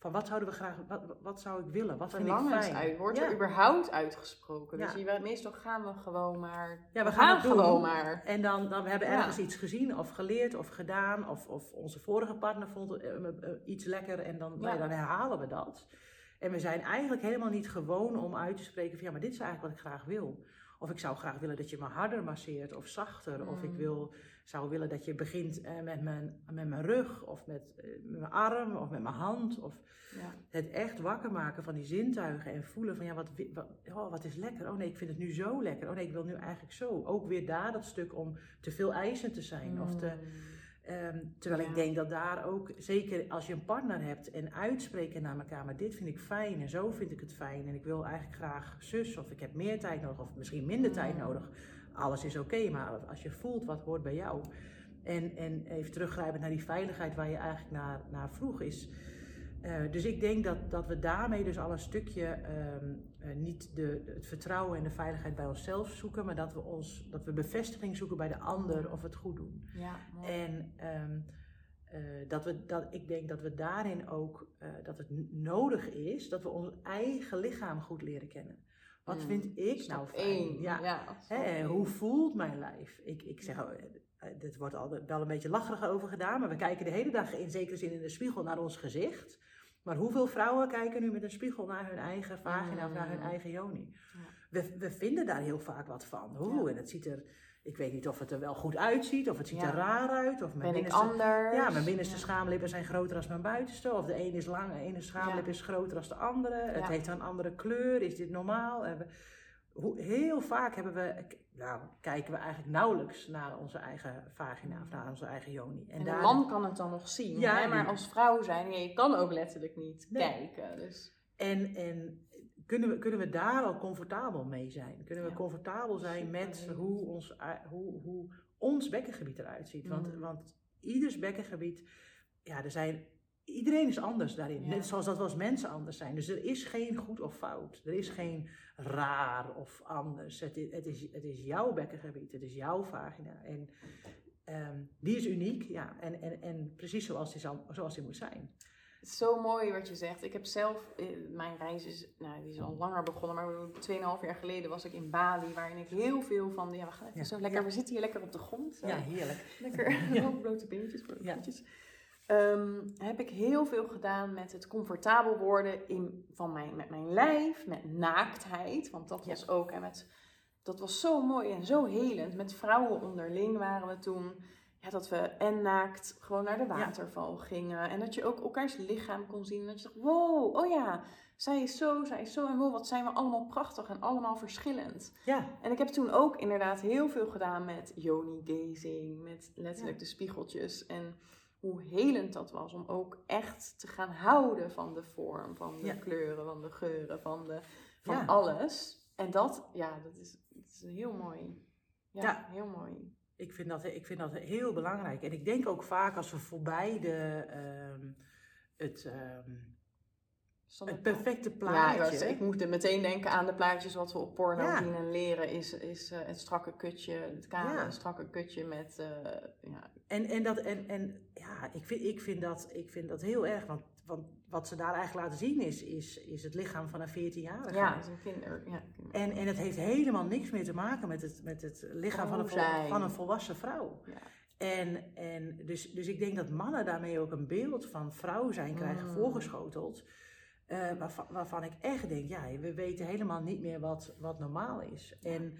Van wat zouden we graag, wat, wat zou ik willen? Wat vind ik fijn? uit. Wordt ja. er überhaupt uitgesproken? Ja. Dus je, meestal gaan we gewoon maar. Ja, we gaan het doen. gewoon maar. En dan, dan we hebben Ja. ergens iets gezien of geleerd of gedaan. Of, of onze vorige partner vond eh, eh, eh, iets lekker en dan, nou dan herhalen we dat. En we zijn eigenlijk helemaal niet gewoon om uit te spreken van ja, maar dit is eigenlijk wat ik graag wil. Of ik zou graag willen dat je me harder masseert of zachter. Of ik Mm. wil, zou willen dat je begint eh, met, mijn, met mijn rug of met, eh, met mijn arm of met mijn hand. Of Ja. het echt wakker maken van die zintuigen en voelen van ja, wat, wat, oh, wat is lekker. Oh nee, ik vind het nu zo lekker. Oh nee, ik wil nu eigenlijk zo. Ook weer daar dat stuk om te veel eisend te zijn. Of te, Mm. Ehm, terwijl Ja. ik denk dat daar ook, zeker als je een partner hebt en uitspreken naar elkaar, maar dit vind ik fijn en zo vind ik het fijn en ik wil eigenlijk graag zus of ik heb meer tijd nodig of misschien minder tijd Mm. nodig. Alles is oké, maar als je voelt wat hoort bij jou. En, en even teruggrijpend naar die veiligheid waar je eigenlijk naar, naar vroeg is. Eh, dus ik denk dat, dat we daarmee dus al een stukje ehm, eh, niet de, het vertrouwen en de veiligheid bij onszelf zoeken, maar dat we, ons, dat we bevestiging zoeken bij de ander of we het goed doen. Ja, mooi. En ehm, eh, dat we, dat, ik denk dat we daarin ook, dat het nodig is dat we ons eigen lichaam goed leren kennen. Wat Mm. vind ik Stap nou fijn? één. Ja. ja Hè, hoe voelt mijn lijf? Ik, ik zeg, oh, eh, dit wordt al wel een beetje lacherig over gedaan, maar we kijken de hele dag in zekere zin in de spiegel naar ons gezicht. Maar hoeveel vrouwen kijken nu met een spiegel naar hun eigen vagina of naar hun Mm. eigen joni? Ja. We, we vinden daar heel vaak wat van. Ja. en het ziet er, ik weet niet of het er wel goed uitziet, of het ziet Ja. er raar uit. Of mijn Ben ik binnenste, anders? ja, mijn binnenste Ja. schaamlippen zijn groter dan mijn buitenste. Of de ene is lang, de ene schaamlip is groter dan de andere. Het heeft een andere kleur. Is dit normaal? En we- hoe, heel vaak hebben we, nou, kijken we eigenlijk nauwelijks naar onze eigen vagina of naar onze eigen joni. En, de man kan het dan nog zien, Ja, hè? maar als vrouw zijn, je kan ook letterlijk niet Nee. kijken. Dus, En, en kunnen, we, kunnen we daar al comfortabel mee zijn? Kunnen we Ja. comfortabel zijn Super met hoe ons, ui- hoe, hoe ons bekkengebied eruit ziet? Want, Mm. want ieders bekkengebied, ja, er zijn, iedereen is anders daarin. Ja. Net zoals dat we als mensen anders zijn. Dus er is geen goed of fout. Er is geen raar of anders. Het is, het is, het is jouw bekkengebied, het is jouw vagina. En ehm, die is uniek, ja. En, en, en precies zoals die, zal, zoals die moet zijn. Het is zo mooi wat je zegt. Ik heb zelf, eh, mijn reis is, nou, die is al langer begonnen, maar 2,5 jaar geleden was ik in Bali, waarin ik heel veel van, ja, we gaan even Ja. zo lekker, Ja. we zitten hier lekker op de grond. Ja, heerlijk. Lekker Ja. blote beentjes Ja. voetjes. Ehm, heb ik heel veel gedaan met het comfortabel worden in, van mijn, met mijn lijf, met naaktheid. Want dat was ook, en met, dat was zo mooi en zo helend. Met vrouwen onderling waren we toen, ja, dat we en naakt gewoon naar de waterval gingen. En dat je ook elkaars lichaam kon zien. En dat je dacht, wow, oh ja, zij is zo, zij is zo. En wow, wat zijn we allemaal prachtig en allemaal verschillend. Ja, En ik heb toen ook inderdaad heel veel gedaan met yoni gazing, met letterlijk de spiegeltjes. En hoe helend dat was om ook echt te gaan houden van de vorm, van de Ja. kleuren, van de geuren, van, de, van alles. En dat, ja, dat is, dat is heel mooi. Ja. heel mooi. Ik vind, dat, ik vind dat heel belangrijk. En ik denk ook vaak als we voorbij de, ehm, het, ehm, het perfecte Ja, plaatje. ik, was- ik moet er meteen denken aan de plaatjes wat we op porno Ja. zien en leren. Is, is eh, het strakke kutje, het kale Ja. strakke kutje met, eh, ja, En, en, dat, en, en ja, ik vind, ik, vind dat, ik vind dat heel erg. Want, want wat ze daar eigenlijk laten zien is, is, is het lichaam van een 14-jarige. ja, is een kinder, ja, kinder- En, en het heeft helemaal niks meer te maken met het, met het lichaam van een, vol- van een volwassen vrouw. ja. En, en dus, dus ik denk dat mannen daarmee ook een beeld van vrouw zijn krijgen Mm. voorgeschoteld. eh, waarvan, waarvan ik echt denk, ja, we weten helemaal niet meer wat, wat normaal is. En,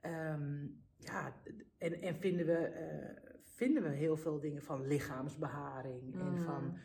ehm, ja, en, en vinden, we, eh, vinden we heel veel dingen van lichaamsbeharing en Mm. van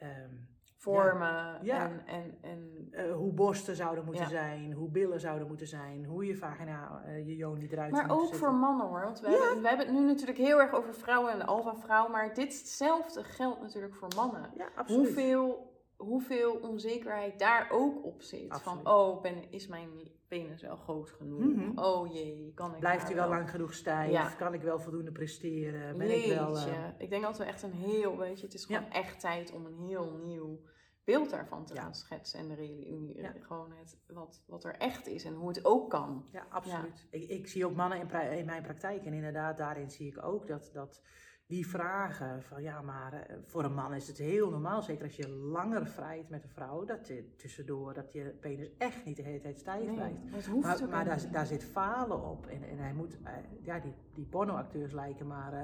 ehm, vormen Ja. en, en, en eh, hoe borsten zouden moeten Ja. zijn, hoe billen zouden moeten zijn, hoe je vagina, eh, je joni eruit maar moet ook zitten. voor mannen hoor. Want we, hebben, we hebben het nu natuurlijk heel erg over vrouwen en de alfa-vrouw. Maar ditzelfde geldt natuurlijk voor mannen. Ja, absoluut. Hoeveel, hoeveel onzekerheid daar ook op zit. Absoluut. Van, oh, ben, is mijn penis wel groot genoeg? Mhm. Oh jee, kan ik Blijft hij wel lang genoeg stijf? Ja. Kan ik wel voldoende presteren? Ben ik wel... Eh, Ik denk dat we echt een heel, weet je, het is gewoon echt tijd om een heel nieuw beeld daarvan te Ja. gaan schetsen. En de reali- Ja. gewoon het, wat, wat er echt is en hoe het ook kan. Ja, absoluut. Ik, ik zie ook mannen in, in mijn praktijk en inderdaad daarin zie ik ook dat, dat die vragen van ja, maar eh, voor een man is het heel normaal, zeker als je langer vrijt met een vrouw, dat je tussendoor, dat je penis echt niet de hele tijd stijf Nee, blijft. Maar, daar, daar zit falen op en, en hij moet, eh, ja, die, die pornoacteurs lijken maar eh,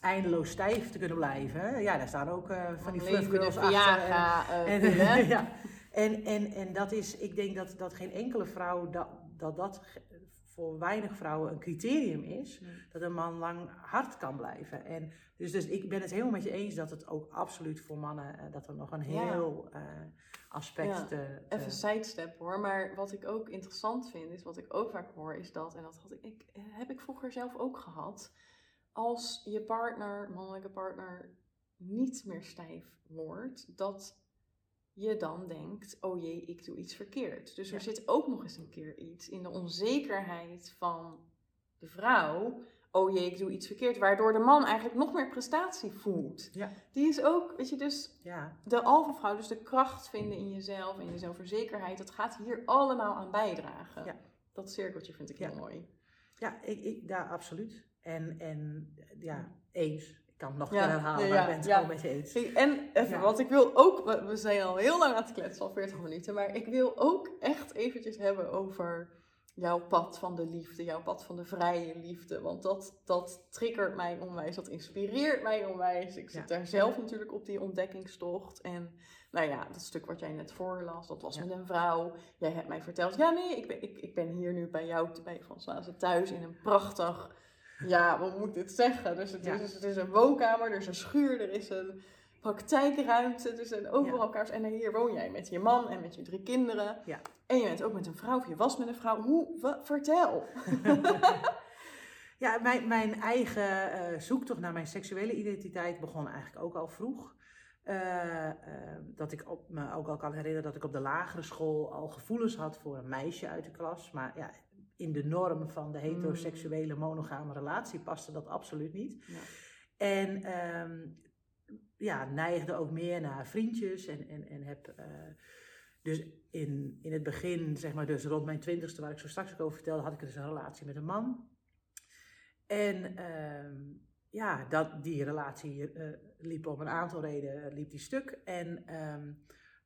eindeloos stijf te kunnen blijven. Ja, daar staan ook van die fluffknuls achter. en- en, en, en, en dat is, ik denk dat, dat geen enkele vrouw, dat dat, dat voor weinig vrouwen een criterium is, Nee. dat een man lang hard kan blijven. En dus, dus ik ben het helemaal met je eens dat het ook absoluut voor mannen, eh, dat er nog een Ja. heel eh, aspect Ja. te, te- Even sidestep hoor, maar wat ik ook interessant vind, is wat ik ook vaak hoor, is dat, en dat had ik, ik, heb ik vroeger zelf ook gehad, als je partner, mannelijke partner, niet meer stijf wordt, dat je dan denkt, oh jee, ik doe iets verkeerd. Dus er zit ook nog eens een keer iets in de onzekerheid van de vrouw, oh jee, ik doe iets verkeerd, waardoor de man eigenlijk nog meer prestatie voelt. Ja. Die is ook, weet je, dus ja, de alfa-vrouw, dus de kracht vinden in jezelf en je zelfverzekerheid, dat gaat hier allemaal aan bijdragen. Ja. Dat cirkeltje vind ik heel mooi. ja, ik, ik, ja, absoluut. En, en ja, eens. Ik kan het nog Ja, herhalen, ja, maar ik ben het ja. met je eens. En even, want ik wil ook, we zijn al heel lang aan het kletsen, al 40 minuten, maar ik wil ook echt eventjes hebben over jouw pad van de liefde, jouw pad van de vrije liefde. Want dat, dat triggert mij onwijs, dat inspireert mij onwijs. Ik zit Ja. daar zelf natuurlijk op die ontdekkingstocht. En nou ja, dat stuk wat jij net voorlas, dat was Ja. met een vrouw. Jij hebt mij verteld, ja nee, ik ben, ik, ik ben hier nu bij jou, bij Van Slazen thuis in een prachtig, ja, hoe moet ik dit zeggen? Dus het, Ja. is, het is een woonkamer, er is een schuur, er is een... praktijkruimte. Dus en overal Ja. En hier woon jij met je man en met je drie kinderen. Ja. En je bent ook met een vrouw, of je was met een vrouw. Hoe, vertel. Ja, mijn, mijn eigen eh, zoektocht naar mijn seksuele identiteit begon eigenlijk ook al vroeg. Eh, eh, dat ik op, me ook al kan herinneren dat ik op de lagere school al gevoelens had voor een meisje uit de klas. Maar ja, in de norm van de heteroseksuele monogame relatie paste dat absoluut niet. Ja. En ehm, ja, neigde ook meer naar vriendjes en, en, en heb... eh, dus in, in het begin, zeg maar dus rond mijn twintigste, waar ik zo straks ook over vertelde, had ik dus een relatie met een man. En ehm, ja, dat, die relatie eh, liep om een aantal redenen liep die stuk. En ehm,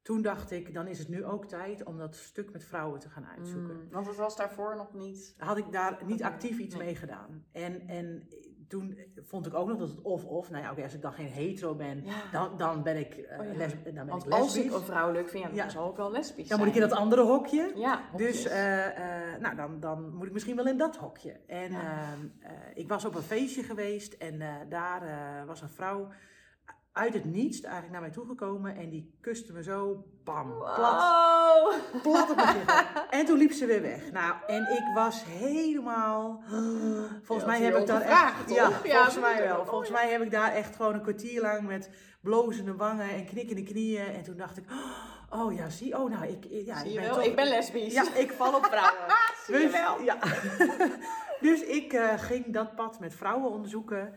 toen dacht ik, dan is het nu ook tijd om dat stuk met vrouwen te gaan uitzoeken. Mm, want het was daarvoor nog niet. Had ik daar niet actief iets nee. mee gedaan. En, en toen vond ik ook nog dat het of-of, nou ja, oké, als ik dan geen hetero ben, Ja. dan, dan ben ik, Oh ja. les, dan ben Want ik als ik lesbisch. een vrouw leuk vind, ja, dan Ja. zal ik wel lesbisch Dan moet ik in dat andere hokje. Ja, Dus eh, eh, nou, dan, dan moet ik misschien wel in dat hokje. En ehm, eh, ik was op een feestje geweest en daar was een vrouw uit het niets eigenlijk naar mij toegekomen en die kuste me zo, bam, plat, Wow. plat op mijn gezicht. En toen liep ze weer weg. Nou, en ik was helemaal. Volgens Ja, mij heb ik daar echt. Ja, Ja, volgens mij wel. Volgens Oh, ja. mij heb ik daar echt gewoon een kwartier lang met blozende wangen en knikkende knieën. En toen dacht ik, oh ja, zie, oh nou, ik, ja, Zie ik je ben wel? toch. Ik ben lesbisch. Ja, ik val op vrouwen. Zie je wel? Ja. dus ik eh, ging dat pad met vrouwen onderzoeken.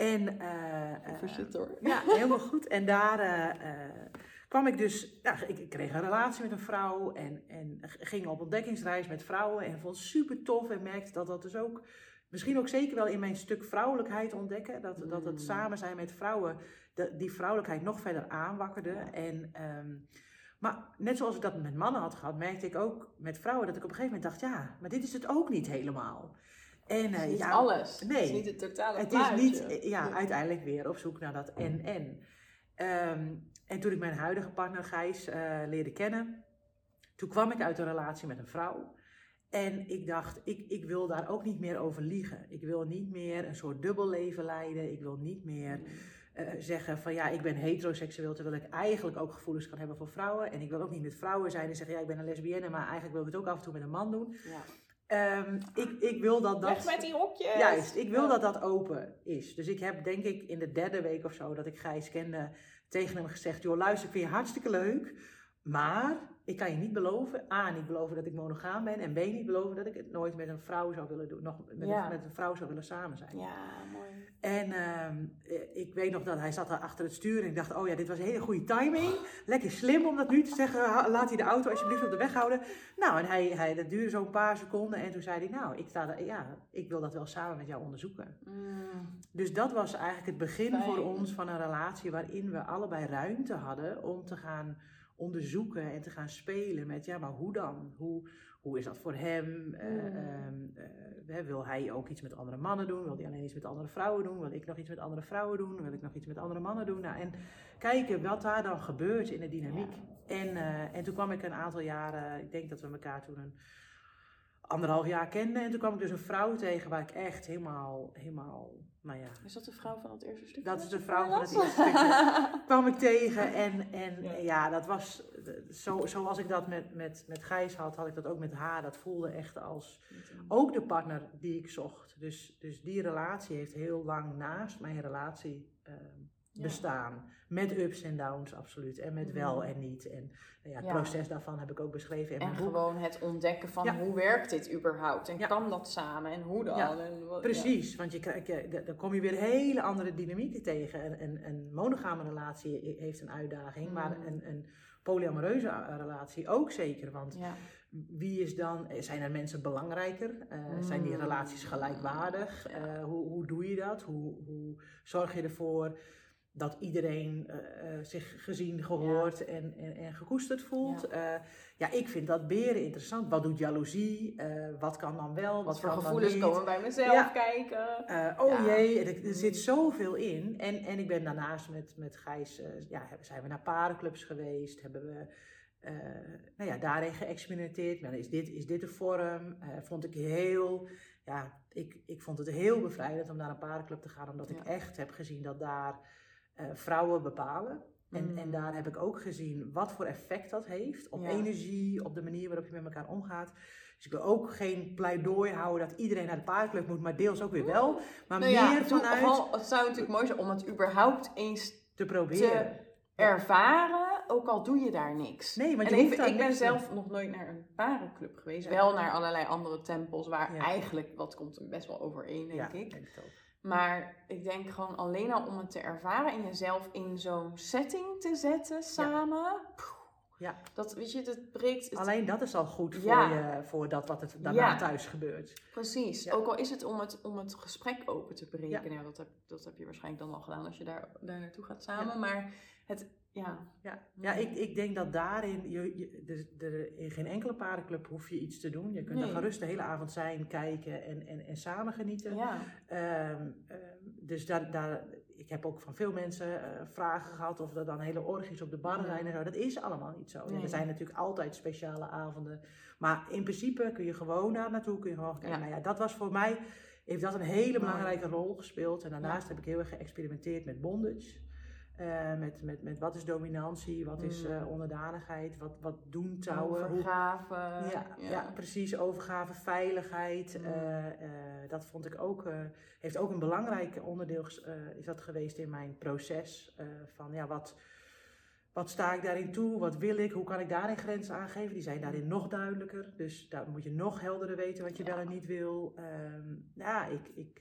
En eh, eh, hoor. ja, helemaal goed. En daar eh, kwam ik dus, ja, ik, ik kreeg een relatie met een vrouw en, en ging op ontdekkingsreis met vrouwen en vond het super tof en merkte dat dat dus ook, misschien ook zeker wel in mijn stuk vrouwelijkheid ontdekken, dat, dat het Mm. samen zijn met vrouwen de, die vrouwelijkheid nog verder aanwakkerde. Ja. En, ehm, maar net zoals ik dat met mannen had gehad, merkte ik ook met vrouwen dat ik op een gegeven moment dacht, ja, maar dit is het ook niet helemaal. En Het eh, is niet ja, alles. nee. Het is niet het totale het plaatje. is niet, eh, ja, Nee. uiteindelijk weer op zoek naar dat en-en. Ehm, en toen ik mijn huidige partner Gijs eh, leerde kennen, toen kwam ik uit een relatie met een vrouw. En ik dacht, ik, ik wil daar ook niet meer over liegen. Ik wil niet meer een soort dubbelleven leiden. Ik wil niet meer eh, zeggen van ja, ik ben heteroseksueel, terwijl ik eigenlijk ook gevoelens kan hebben voor vrouwen. En ik wil ook niet met vrouwen zijn en zeggen ja, ik ben een lesbienne, maar eigenlijk wil ik het ook af en toe met een man doen. Ja. Ehm, ik, ik wil dat dat... Weg met die hokjes. Juist, ik wil dat dat open is. Dus ik heb denk ik in de derde week of zo dat ik Gijs kende tegen hem gezegd: joh, luister, ik vind je hartstikke leuk, maar ik kan je niet beloven, A, niet beloven dat ik monogaam ben en B, niet beloven dat ik het nooit met een vrouw zou willen doen, nog met, Ja. een, met een vrouw zou willen samen zijn. Ja, mooi. En ehm, eh, ik weet nog dat hij zat daar achter het stuur en ik dacht, oh ja, dit was een hele goede timing. Lekker slim om dat nu te zeggen, laat hij de auto alsjeblieft op de weg houden. Nou, en hij, hij, dat duurde zo'n paar seconden en toen zei hij, nou, ik, sta daar, ja, ik wil dat wel samen met jou onderzoeken. Mm. Dus dat was eigenlijk het begin Fijn. voor ons van een relatie waarin we allebei ruimte hadden om te gaan onderzoeken en te gaan spelen met, ja, maar hoe dan? Hoe, hoe is dat voor hem? Eh, Mm. ehm, eh, wil hij ook iets met andere mannen doen? Wil hij alleen iets met andere vrouwen doen? Wil ik nog iets met andere vrouwen doen? Wil ik nog iets met andere mannen doen? Nou, en kijken wat daar dan gebeurt in de dynamiek. En, eh, en toen kwam ik een aantal jaren, ik denk dat we elkaar toen een anderhalf jaar kenden. En toen kwam ik dus een vrouw tegen waar ik echt helemaal, helemaal, nou ja, Is dat de vrouw van het eerste stuk? dat is de vrouw van het eerste stukje. kwam ik tegen. En, en Ja. ja. dat was zo, zoals ik dat met, met, met Gijs had, had ik dat ook met haar. Dat voelde echt als ook de partner die ik zocht. Dus, dus die relatie heeft heel lang naast mijn relatie eh, Ja. bestaan. Met ups en downs, absoluut. En met wel Mhm. en niet. En nou ja, het Ja. proces daarvan heb ik ook beschreven in En mijn boek. gewoon het ontdekken van Ja. hoe werkt dit überhaupt? En kan dat samen? En hoe dan? Ja, En wat, Precies, want je krijgt, je- dan kom je weer hele andere dynamieken tegen. Een, een, een monogame relatie heeft een uitdaging, maar Mm. een, een polyamoreuze a- relatie ook zeker. Want wie is dan, eh, zijn er mensen belangrijker? Eh, Zijn die Mm. relaties gelijkwaardig? Eh, hoe, hoe doe je dat? Hoe, hoe zorg je ervoor dat iedereen eh, eh, zich gezien, gehoord en, en, en gekoesterd voelt? Ja. ja, ik vind dat beren interessant. Wat doet jaloezie? Eh, wat kan dan wel? Wat, Wat voor kan dan gevoelens komen bij mezelf Ja. kijken? Eh, oh jee, er, er zit zoveel in. En, en ik ben daarnaast met, met Gijs, eh, ja, zijn we naar parenclubs geweest, hebben we eh, nou ja, daarin geëxperimenteerd. Maar is dit, is dit de vorm? Eh, vond ik heel, ja, ik, ik vond het heel bevrijdend om naar een parenclub te gaan, omdat ik echt heb gezien dat daar eh, vrouwen bepalen. En, Mm. en daar heb ik ook gezien wat voor effect dat heeft op Ja. energie, op de manier waarop je met elkaar omgaat. Dus ik wil ook geen pleidooi houden dat iedereen naar de paardenclub moet, maar deels ook weer wel. Maar Nou ja, meer vanuit het zou natuurlijk mooi zijn om het überhaupt eens te proberen. te ervaren, ook al doe je daar niks. Nee, want je ik, ben zelf nog nooit naar een parenclub geweest. Ja. Wel naar allerlei andere tempels waar Ja. eigenlijk, wat komt er best wel overeen, denk ja, ik. denk ook. Maar ik denk gewoon alleen al om het te ervaren en jezelf in zo'n setting te zetten samen. Ja. Dat, weet je, dat breekt het Alleen dat is al goed voor, Ja. je, voor dat wat het daarna Ja. thuis gebeurt. Precies. Ook al is het om het, om het gesprek open te breken. Nou, ja, dat, heb, dat heb je waarschijnlijk dan al gedaan als je daar, daar naartoe gaat samen. Maar het, ja. Ja, ja ik, ik denk dat daarin, je, je, er- er- in geen enkele paardenclub hoef je iets te doen. Je kunt Nee. daar gerust de hele avond zijn, kijken en, en, en samen genieten. Ja. Ehm, ehm, dus daar, daar, ik heb ook van veel mensen eh, vragen gehad of er dan hele orgies op de bar zijn en zo. Dat is allemaal niet zo. Nee. er zijn natuurlijk altijd speciale avonden. Maar in principe kun je gewoon daar naartoe, kun je gewoon kijken. Ja. Nou ja, dat was voor mij, heeft dat een hele belangrijke rol gespeeld. En daarnaast Ja. heb ik heel erg geëxperimenteerd met bondage. Eh, met, met, met wat is dominantie, wat is Mm. eh, onderdanigheid, wat, wat doen touwen, hoe, Overgave. ja, ja. precies. Overgave, veiligheid. Mm. eh, dat vond ik ook, heeft ook een belangrijk onderdeel is dat geweest in mijn proces. van ja, wat, wat sta ik daarin toe? Wat wil ik? Hoe kan ik daarin grenzen aangeven? Die zijn daarin nog duidelijker. Dus daar moet je nog helderder weten wat je Ja. wel en niet wil. Ehm, ja, ik, ik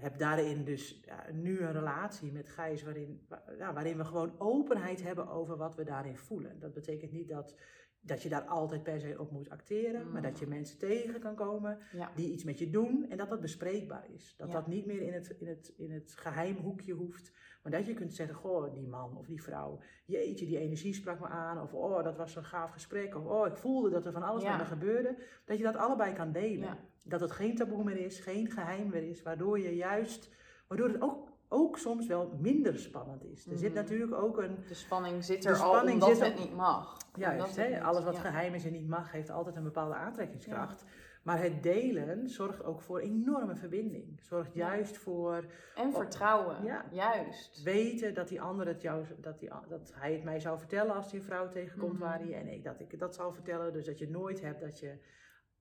heb daarin dus ja, nu een relatie met Gijs waarin, wa- ja, waarin we gewoon openheid hebben over wat we daarin voelen. Dat betekent niet dat, dat je daar altijd per se op moet acteren, maar dat je Mm. mensen tegen kan komen Ja. die iets met je doen en dat dat bespreekbaar is. Dat dat niet meer in het, in, het, in het geheimhoekje hoeft, maar dat je kunt zeggen, goh, die man of die vrouw, jeetje, die energie sprak me aan, of oh, dat was een gaaf gesprek, of oh, ik voelde dat er van alles met me gebeurde, dat je dat allebei kan delen. Dat het geen taboe meer is, geen geheim meer is, waardoor je juist, waardoor het ook, ook soms wel minder spannend is. Er zit Mhm. natuurlijk ook een, De spanning zit er al spanning omdat zit het niet mag. Juist, hè? alles wat ja. geheim is en niet mag, heeft altijd een bepaalde aantrekkingskracht. Maar het delen zorgt ook voor enorme verbinding. Zorgt Ja. juist voor En vertrouwen. Ja. Juist. weten dat die ander het jou, dat, die, dat hij het mij zou vertellen als een vrouw tegenkomt Mhm. waar hij en ik dat ik dat zal vertellen. Dus dat je nooit hebt dat je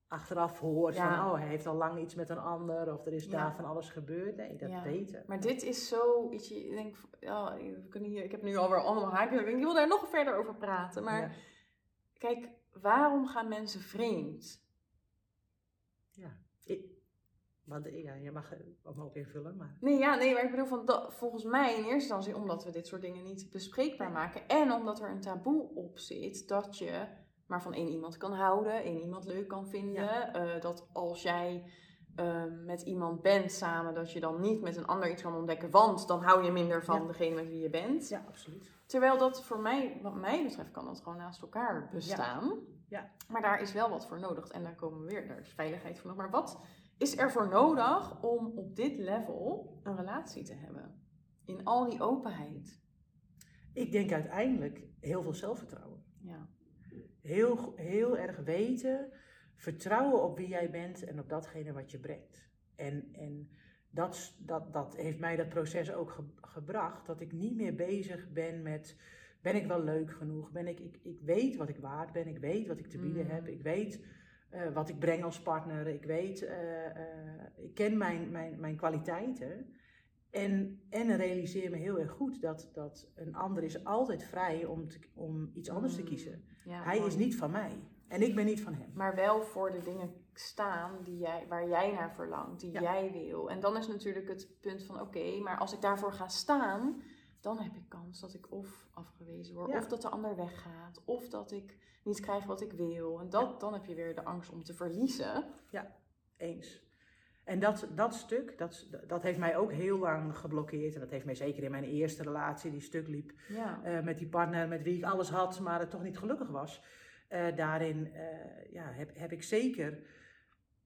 achteraf hoort Ja. van oh hij heeft al lang iets met een ander of er is Ja. daar van alles gebeurd. Nee, dat Ja. weten. Maar dit is zo, weet je, ik denk, ja, we kunnen hier, ik heb nu alweer allemaal haken. Ik denk, ik wil daar nog verder over praten. Maar Ja. kijk, waarom gaan mensen vreemd? Ik, want, ja, je mag hem ook invullen, maar Nee, ja, nee, maar ik bedoel van dat, volgens mij in eerste instantie omdat we dit soort dingen niet bespreekbaar maken. En omdat er een taboe op zit dat je maar van één iemand kan houden, één iemand leuk kan vinden. eh, dat als jij eh, met iemand bent samen, dat je dan niet met een ander iets kan ontdekken, want dan hou je minder van Ja. degene met wie je bent. ja, absoluut. Terwijl dat voor mij, wat mij betreft, kan dat gewoon naast elkaar bestaan. Ja. Maar daar is wel wat voor nodig. En daar komen we weer, daar is veiligheid voor nodig. Maar wat is er voor nodig om op dit level een relatie te hebben? In al die openheid. Ik denk uiteindelijk heel veel zelfvertrouwen. Ja. Heel, heel erg weten, vertrouwen op wie jij bent en op datgene wat je brengt. En, en dat, dat, dat heeft mij dat proces ook ge- gebracht, dat ik niet meer bezig ben met, ben ik wel leuk genoeg? Ben ik, ik, ik weet wat ik waard ben, ik weet wat ik te bieden Mm. heb, ik weet eh, wat ik breng als partner, ik weet, eh, eh, ik ken mijn, mijn, mijn kwaliteiten. En, en realiseer me heel erg goed dat, dat een ander is altijd vrij om, te, om iets anders te Mm. kiezen. Ja, Hij mooi. is niet van mij en ik ben niet van hem. Maar wel voor de dingen staan die jij, waar jij naar verlangt, die Ja. jij wil. En dan is natuurlijk het punt van: oké, maar als ik daarvoor ga staan, dan heb ik kans dat ik of afgewezen word, Ja. of dat de ander weggaat, of dat ik niet krijg wat ik wil. En dat, dan heb je weer de angst om te verliezen. Eens. En dat, dat stuk, dat, dat heeft mij ook heel lang geblokkeerd. En dat heeft mij zeker in mijn eerste relatie, die stuk liep, Ja. eh, met die partner met wie ik alles had, maar het toch niet gelukkig was. Eh, daarin eh, ja, heb, heb ik zeker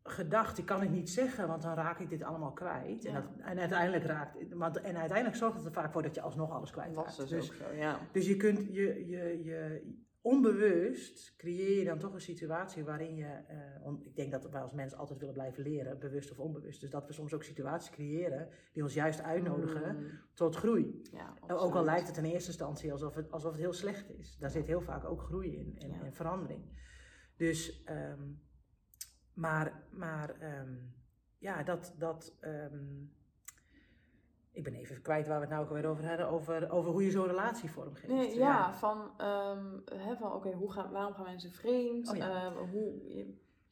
gedacht, ik kan het niet zeggen, want dan raak ik dit allemaal kwijt. En, dat, en, uiteindelijk raakt, want, en uiteindelijk zorgt het er vaak voor dat je alsnog alles kwijt was raakt. dus, Dus, ook zo, ja. dus je kunt, je, je, je, onbewust creëer je dan toch een situatie waarin je, eh, om- ik denk dat wij als mensen altijd willen blijven leren, bewust of onbewust. Dus dat we soms ook situaties creëren die ons juist uitnodigen Mm, tot groei. ja, Ook al lijkt het in eerste instantie alsof het, alsof het heel slecht is. Daar zit heel vaak ook groei in en, Ja. en verandering. Dus, ehm, maar, maar ehm, ja, dat, dat ehm, ik ben even kwijt waar we het nou ook alweer over hadden, over, over hoe je zo'n relatie vormgeeft. Nee, ja, van, ehm, hè, van oké, hoe gaan, waarom gaan mensen vreemd? Oh ja. Ehm, hoe,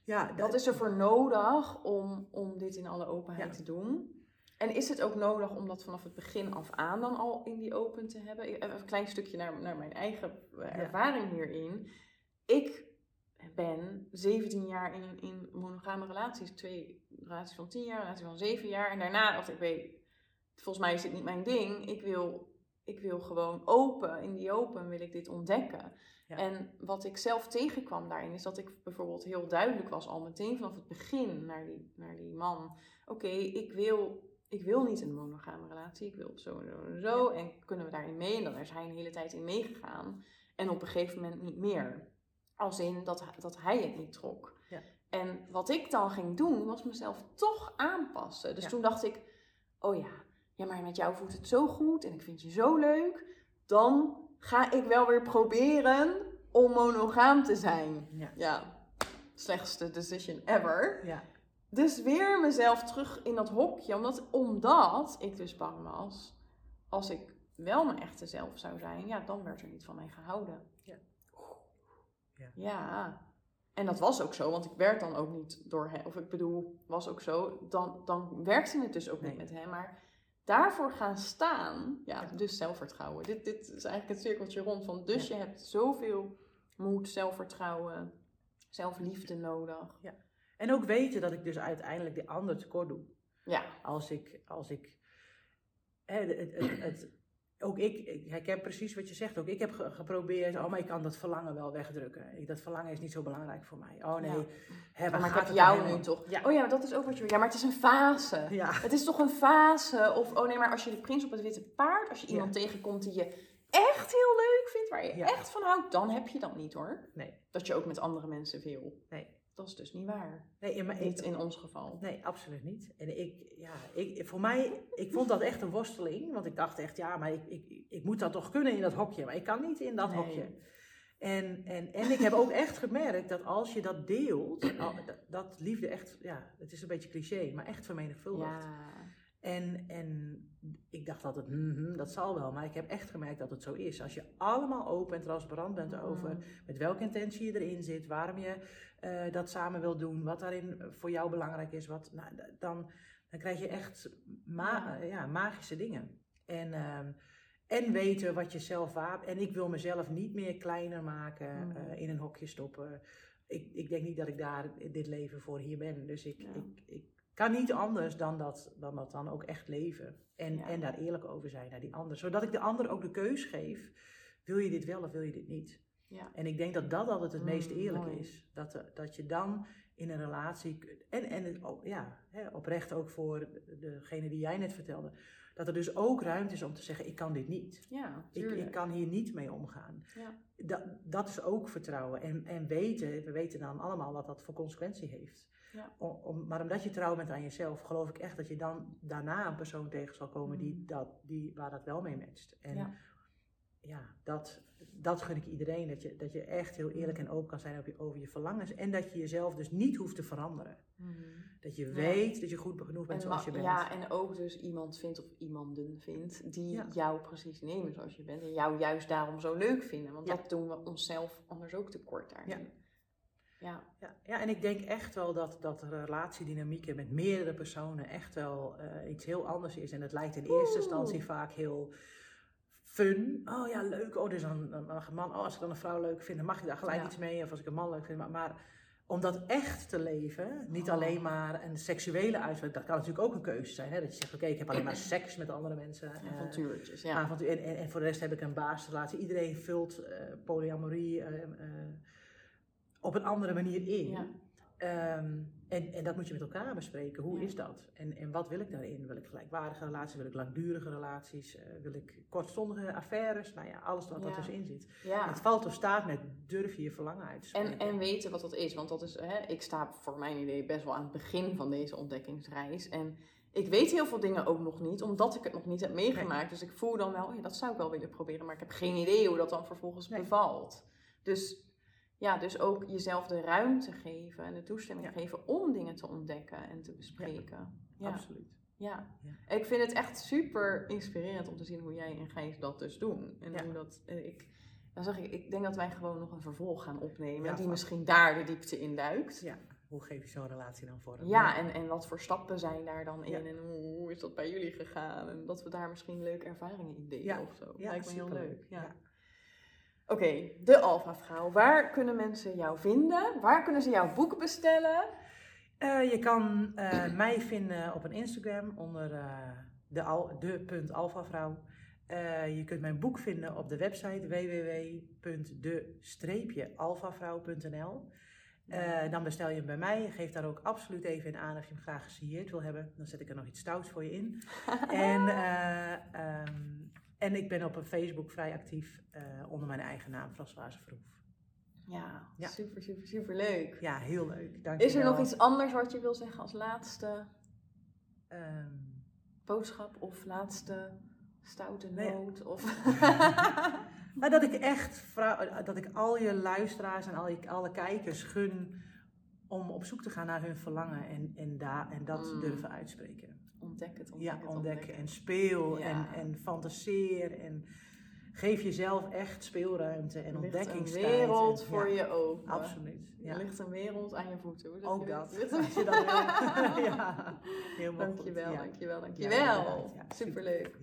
ja, wat is er voor nodig om, om dit in alle openheid Ja. te doen? En is het ook nodig om dat vanaf het begin af aan dan al in die open te hebben? Even een klein stukje naar, naar mijn eigen ervaring hierin. Ik ben 17 jaar in, in monogame relaties. Twee relaties van 10 jaar, een relatie van 7 jaar. En daarna dacht ik, weet, volgens mij is dit niet mijn ding. Ik wil, ik wil gewoon open, in die open wil ik dit ontdekken. Ja. En wat ik zelf tegenkwam daarin, is dat ik bijvoorbeeld heel duidelijk was, al meteen vanaf het begin naar die, naar die man. Oké, ik, wil, ik wil niet een monogame relatie, ik wil zo en zo en zo. En kunnen we daarin mee? En dan is hij een hele tijd in meegegaan. En op een gegeven moment niet meer. Als in dat, dat hij het niet trok. Ja. En wat ik dan ging doen, was mezelf toch aanpassen. Dus Ja. toen dacht ik, oh ja, ja, maar met jou voelt het zo goed en ik vind je zo leuk. Dan ga ik wel weer proberen om monogaam te zijn. Ja. Ja, slechtste decision ever. Ja. Dus weer mezelf terug in dat hokje, omdat, omdat ik dus bang was, als ik wel mijn echte zelf zou zijn, ja, dan werd er niet van mij gehouden. Ja. Ja. Ja. En dat was ook zo, want ik werd dan ook niet door hem, of ik bedoel, was ook zo, dan, dan werkte het dus ook Nee. niet met hem. Maar daarvoor gaan staan, ja, Ja. dus zelfvertrouwen. Dit, dit is eigenlijk het cirkeltje rond van, dus je hebt zoveel moed, zelfvertrouwen, zelfliefde nodig. En ook weten dat ik dus uiteindelijk de ander tekort doe. Ja, Als ik, als ik, hè, het, het, het- ook ik, ik herken precies wat je zegt. Ook ik heb ge- geprobeerd, oh, maar ik kan dat verlangen wel wegdrukken. Ik, dat verlangen is niet zo belangrijk voor mij. Oh nee, Ja. hè, maar ik gaat heb het jou nu toch. Ja. Oh ja, maar dat is ook wat je. Ja, maar het is een fase. Ja, Het is toch een fase? Of, oh nee, maar als je de prins op het witte paard, als je iemand tegenkomt die je echt heel leuk vindt, waar je echt van houdt, dan heb je dat niet hoor. nee, Dat je ook met andere mensen wil. nee. Dat is dus niet waar. Nee, maar Niet ik, in ons geval. nee, absoluut niet. En ik, ja, ik, voor mij, ik vond dat echt een worsteling. Want ik dacht echt, ja, maar ik, ik, ik moet dat toch kunnen in dat hokje. Maar ik kan niet in dat Nee. hokje. En, en, en ik heb ook echt gemerkt dat als je dat deelt, dat liefde echt, ja, het is een beetje cliché, maar echt vermenigvuldigt. Ja. En, en ik dacht altijd, mhm, dat zal wel. Maar ik heb echt gemerkt dat het zo is. Als je allemaal open en transparant bent over Mm. met welke intentie je erin zit, waarom je eh, dat samen wil doen, wat daarin voor jou belangrijk is, wat, nou, dan, dan krijg je echt ma- Ja. ja, magische dingen. En, ehm, en weten wat je zelf waar. En ik wil mezelf niet meer kleiner maken, Mm. eh, in een hokje stoppen. Ik, ik denk niet dat ik daar dit leven voor hier ben. Dus ik, Ja. ik, ik kan niet anders dan dat, dan dat dan ook echt leven. En, Ja. en daar eerlijk over zijn naar die ander. Zodat ik de ander ook de keus geef. Wil je dit wel of wil je dit niet? Ja. En ik denk dat dat altijd het Mm, meest eerlijk mooi. is. Dat, eh, dat je dan in een relatie, en, en ja, hè, oprecht ook voor de- degene die jij net vertelde, dat er dus ook ruimte is om te zeggen, ik kan dit niet. Ja, Ik, ik kan hier niet mee omgaan. Ja. Dat, dat is ook vertrouwen. En, en weten, we weten dan allemaal wat dat voor consequentie heeft. Ja. Om, om- maar omdat je trouw bent aan jezelf, geloof ik echt dat je dan daarna een persoon tegen zal komen die Mm. dat, die, waar dat wel mee matcht. En Ja. ja, dat, dat gun ik iedereen. Dat je, dat je echt heel eerlijk en open kan zijn over je, over je verlangens. En dat je jezelf dus niet hoeft te veranderen. Mhm. Dat je Ja. weet dat je goed genoeg bent En, zoals je bent. ja, en ook dus iemand vindt of iemanden vindt die Ja. jou precies nemen zoals je bent. En jou juist daarom zo leuk vinden. Want Ja. dat doen we onszelf anders ook tekort daarin. Ja. Ja, ja, en ik denk echt wel dat, dat relatiedynamieken met meerdere personen echt wel eh, iets heel anders is. En het lijkt in eerste Oeh. instantie vaak heel fun. Oh ja, leuk. Oh, dus dan, dan mag een man. Oh, als ik dan een vrouw leuk vind, dan mag ik daar gelijk Ja. iets mee. Of als ik een man leuk vind. Maar, maar om dat echt te leven, niet Oh. alleen maar een seksuele uitspraak. Dat kan natuurlijk ook een keuze zijn. Hè? Dat je zegt, oké, ik heb alleen maar seks met andere mensen. eh, Avontuurtjes, ja. avontuur. En, en, en voor de rest heb ik een baasrelatie. Iedereen vult eh, polyamorie op een andere manier in. Ja. Ehm, En, en dat moet je met elkaar bespreken. Hoe Ja. is dat? En, en wat wil ik daarin? Wil ik gelijkwaardige relaties? Wil ik langdurige relaties? Eh, wil ik kortstondige affaires? Nou ja, alles wat Ja. tussenin zit. Ja. Het valt of staat met durf je je verlangen uit te spreken. En, en weten wat dat is. Want dat is, hè, ik sta voor mijn idee best wel aan het begin van deze ontdekkingsreis. En ik weet heel veel dingen ook nog niet, omdat ik het nog niet heb meegemaakt. Dus ik voel dan wel, oh ja, dat zou ik wel willen proberen. Maar ik heb geen idee hoe dat dan vervolgens Nee. bevalt. Dus ja, dus ook jezelf de ruimte geven en de toestemming Ja. geven om dingen te ontdekken en te bespreken. Ja. Absoluut. Ja. Ja. ik vind het echt super inspirerend om te zien hoe jij en Gijs dat dus doen. En Ja. hoe dat, eh, ik, dan zeg ik, ik denk dat wij gewoon nog een vervolg gaan opnemen, Ja, die misschien daar de diepte in duikt. Ja. Hoe geef je zo'n relatie dan vorm? Ja, en, en wat voor stappen zijn daar dan in Ja. en hoe, hoe is dat bij jullie gegaan? En dat we daar misschien leuke ervaringen in delen Ja. of zo. Ja, Lijkt me heel leuk. Ja. Oké, de Alpha Vrouw. Waar kunnen mensen jou vinden? Waar kunnen ze jouw boek bestellen? Eh, je kan eh, mij vinden op een Instagram onder eh, de, al, de je kunt mijn boek vinden op de website www.de-alfavrouw.nl. Dan bestel je hem bij mij. Geef daar ook absoluut even in aan of je hem graag gesigneerd wil hebben. Dan zet ik er nog iets stouts voor je in. en, eh, ehm, en ik ben op een Facebook vrij actief eh, onder mijn eigen naam, Françoise Verhoef. Ja, Ja. super, super, super leuk. Ja, heel leuk. Dank Is er nog iets anders wat je wil zeggen als laatste Ehm, boodschap of laatste stoute Nee. noot? Of... Maar dat ik echt dat ik al je luisteraars en al je, alle kijkers gun om op zoek te gaan naar hun verlangen en, en, daar en dat Mm. durven uitspreken. Ontdek het, ontdek Ja, het, ontdekken en speel Ja. en, en fantaseer en geef jezelf echt speelruimte en Er ligt een ontdekkingstijd. wereld voor ja, je ogen. Absoluut. Ja. Er ligt een wereld aan je voeten. Hoe zeg Ook dat. Als je dat ja, helemaal goed. Dankjewel, Ja. dankjewel, dankjewel. inderdaad. Ja, Superleuk.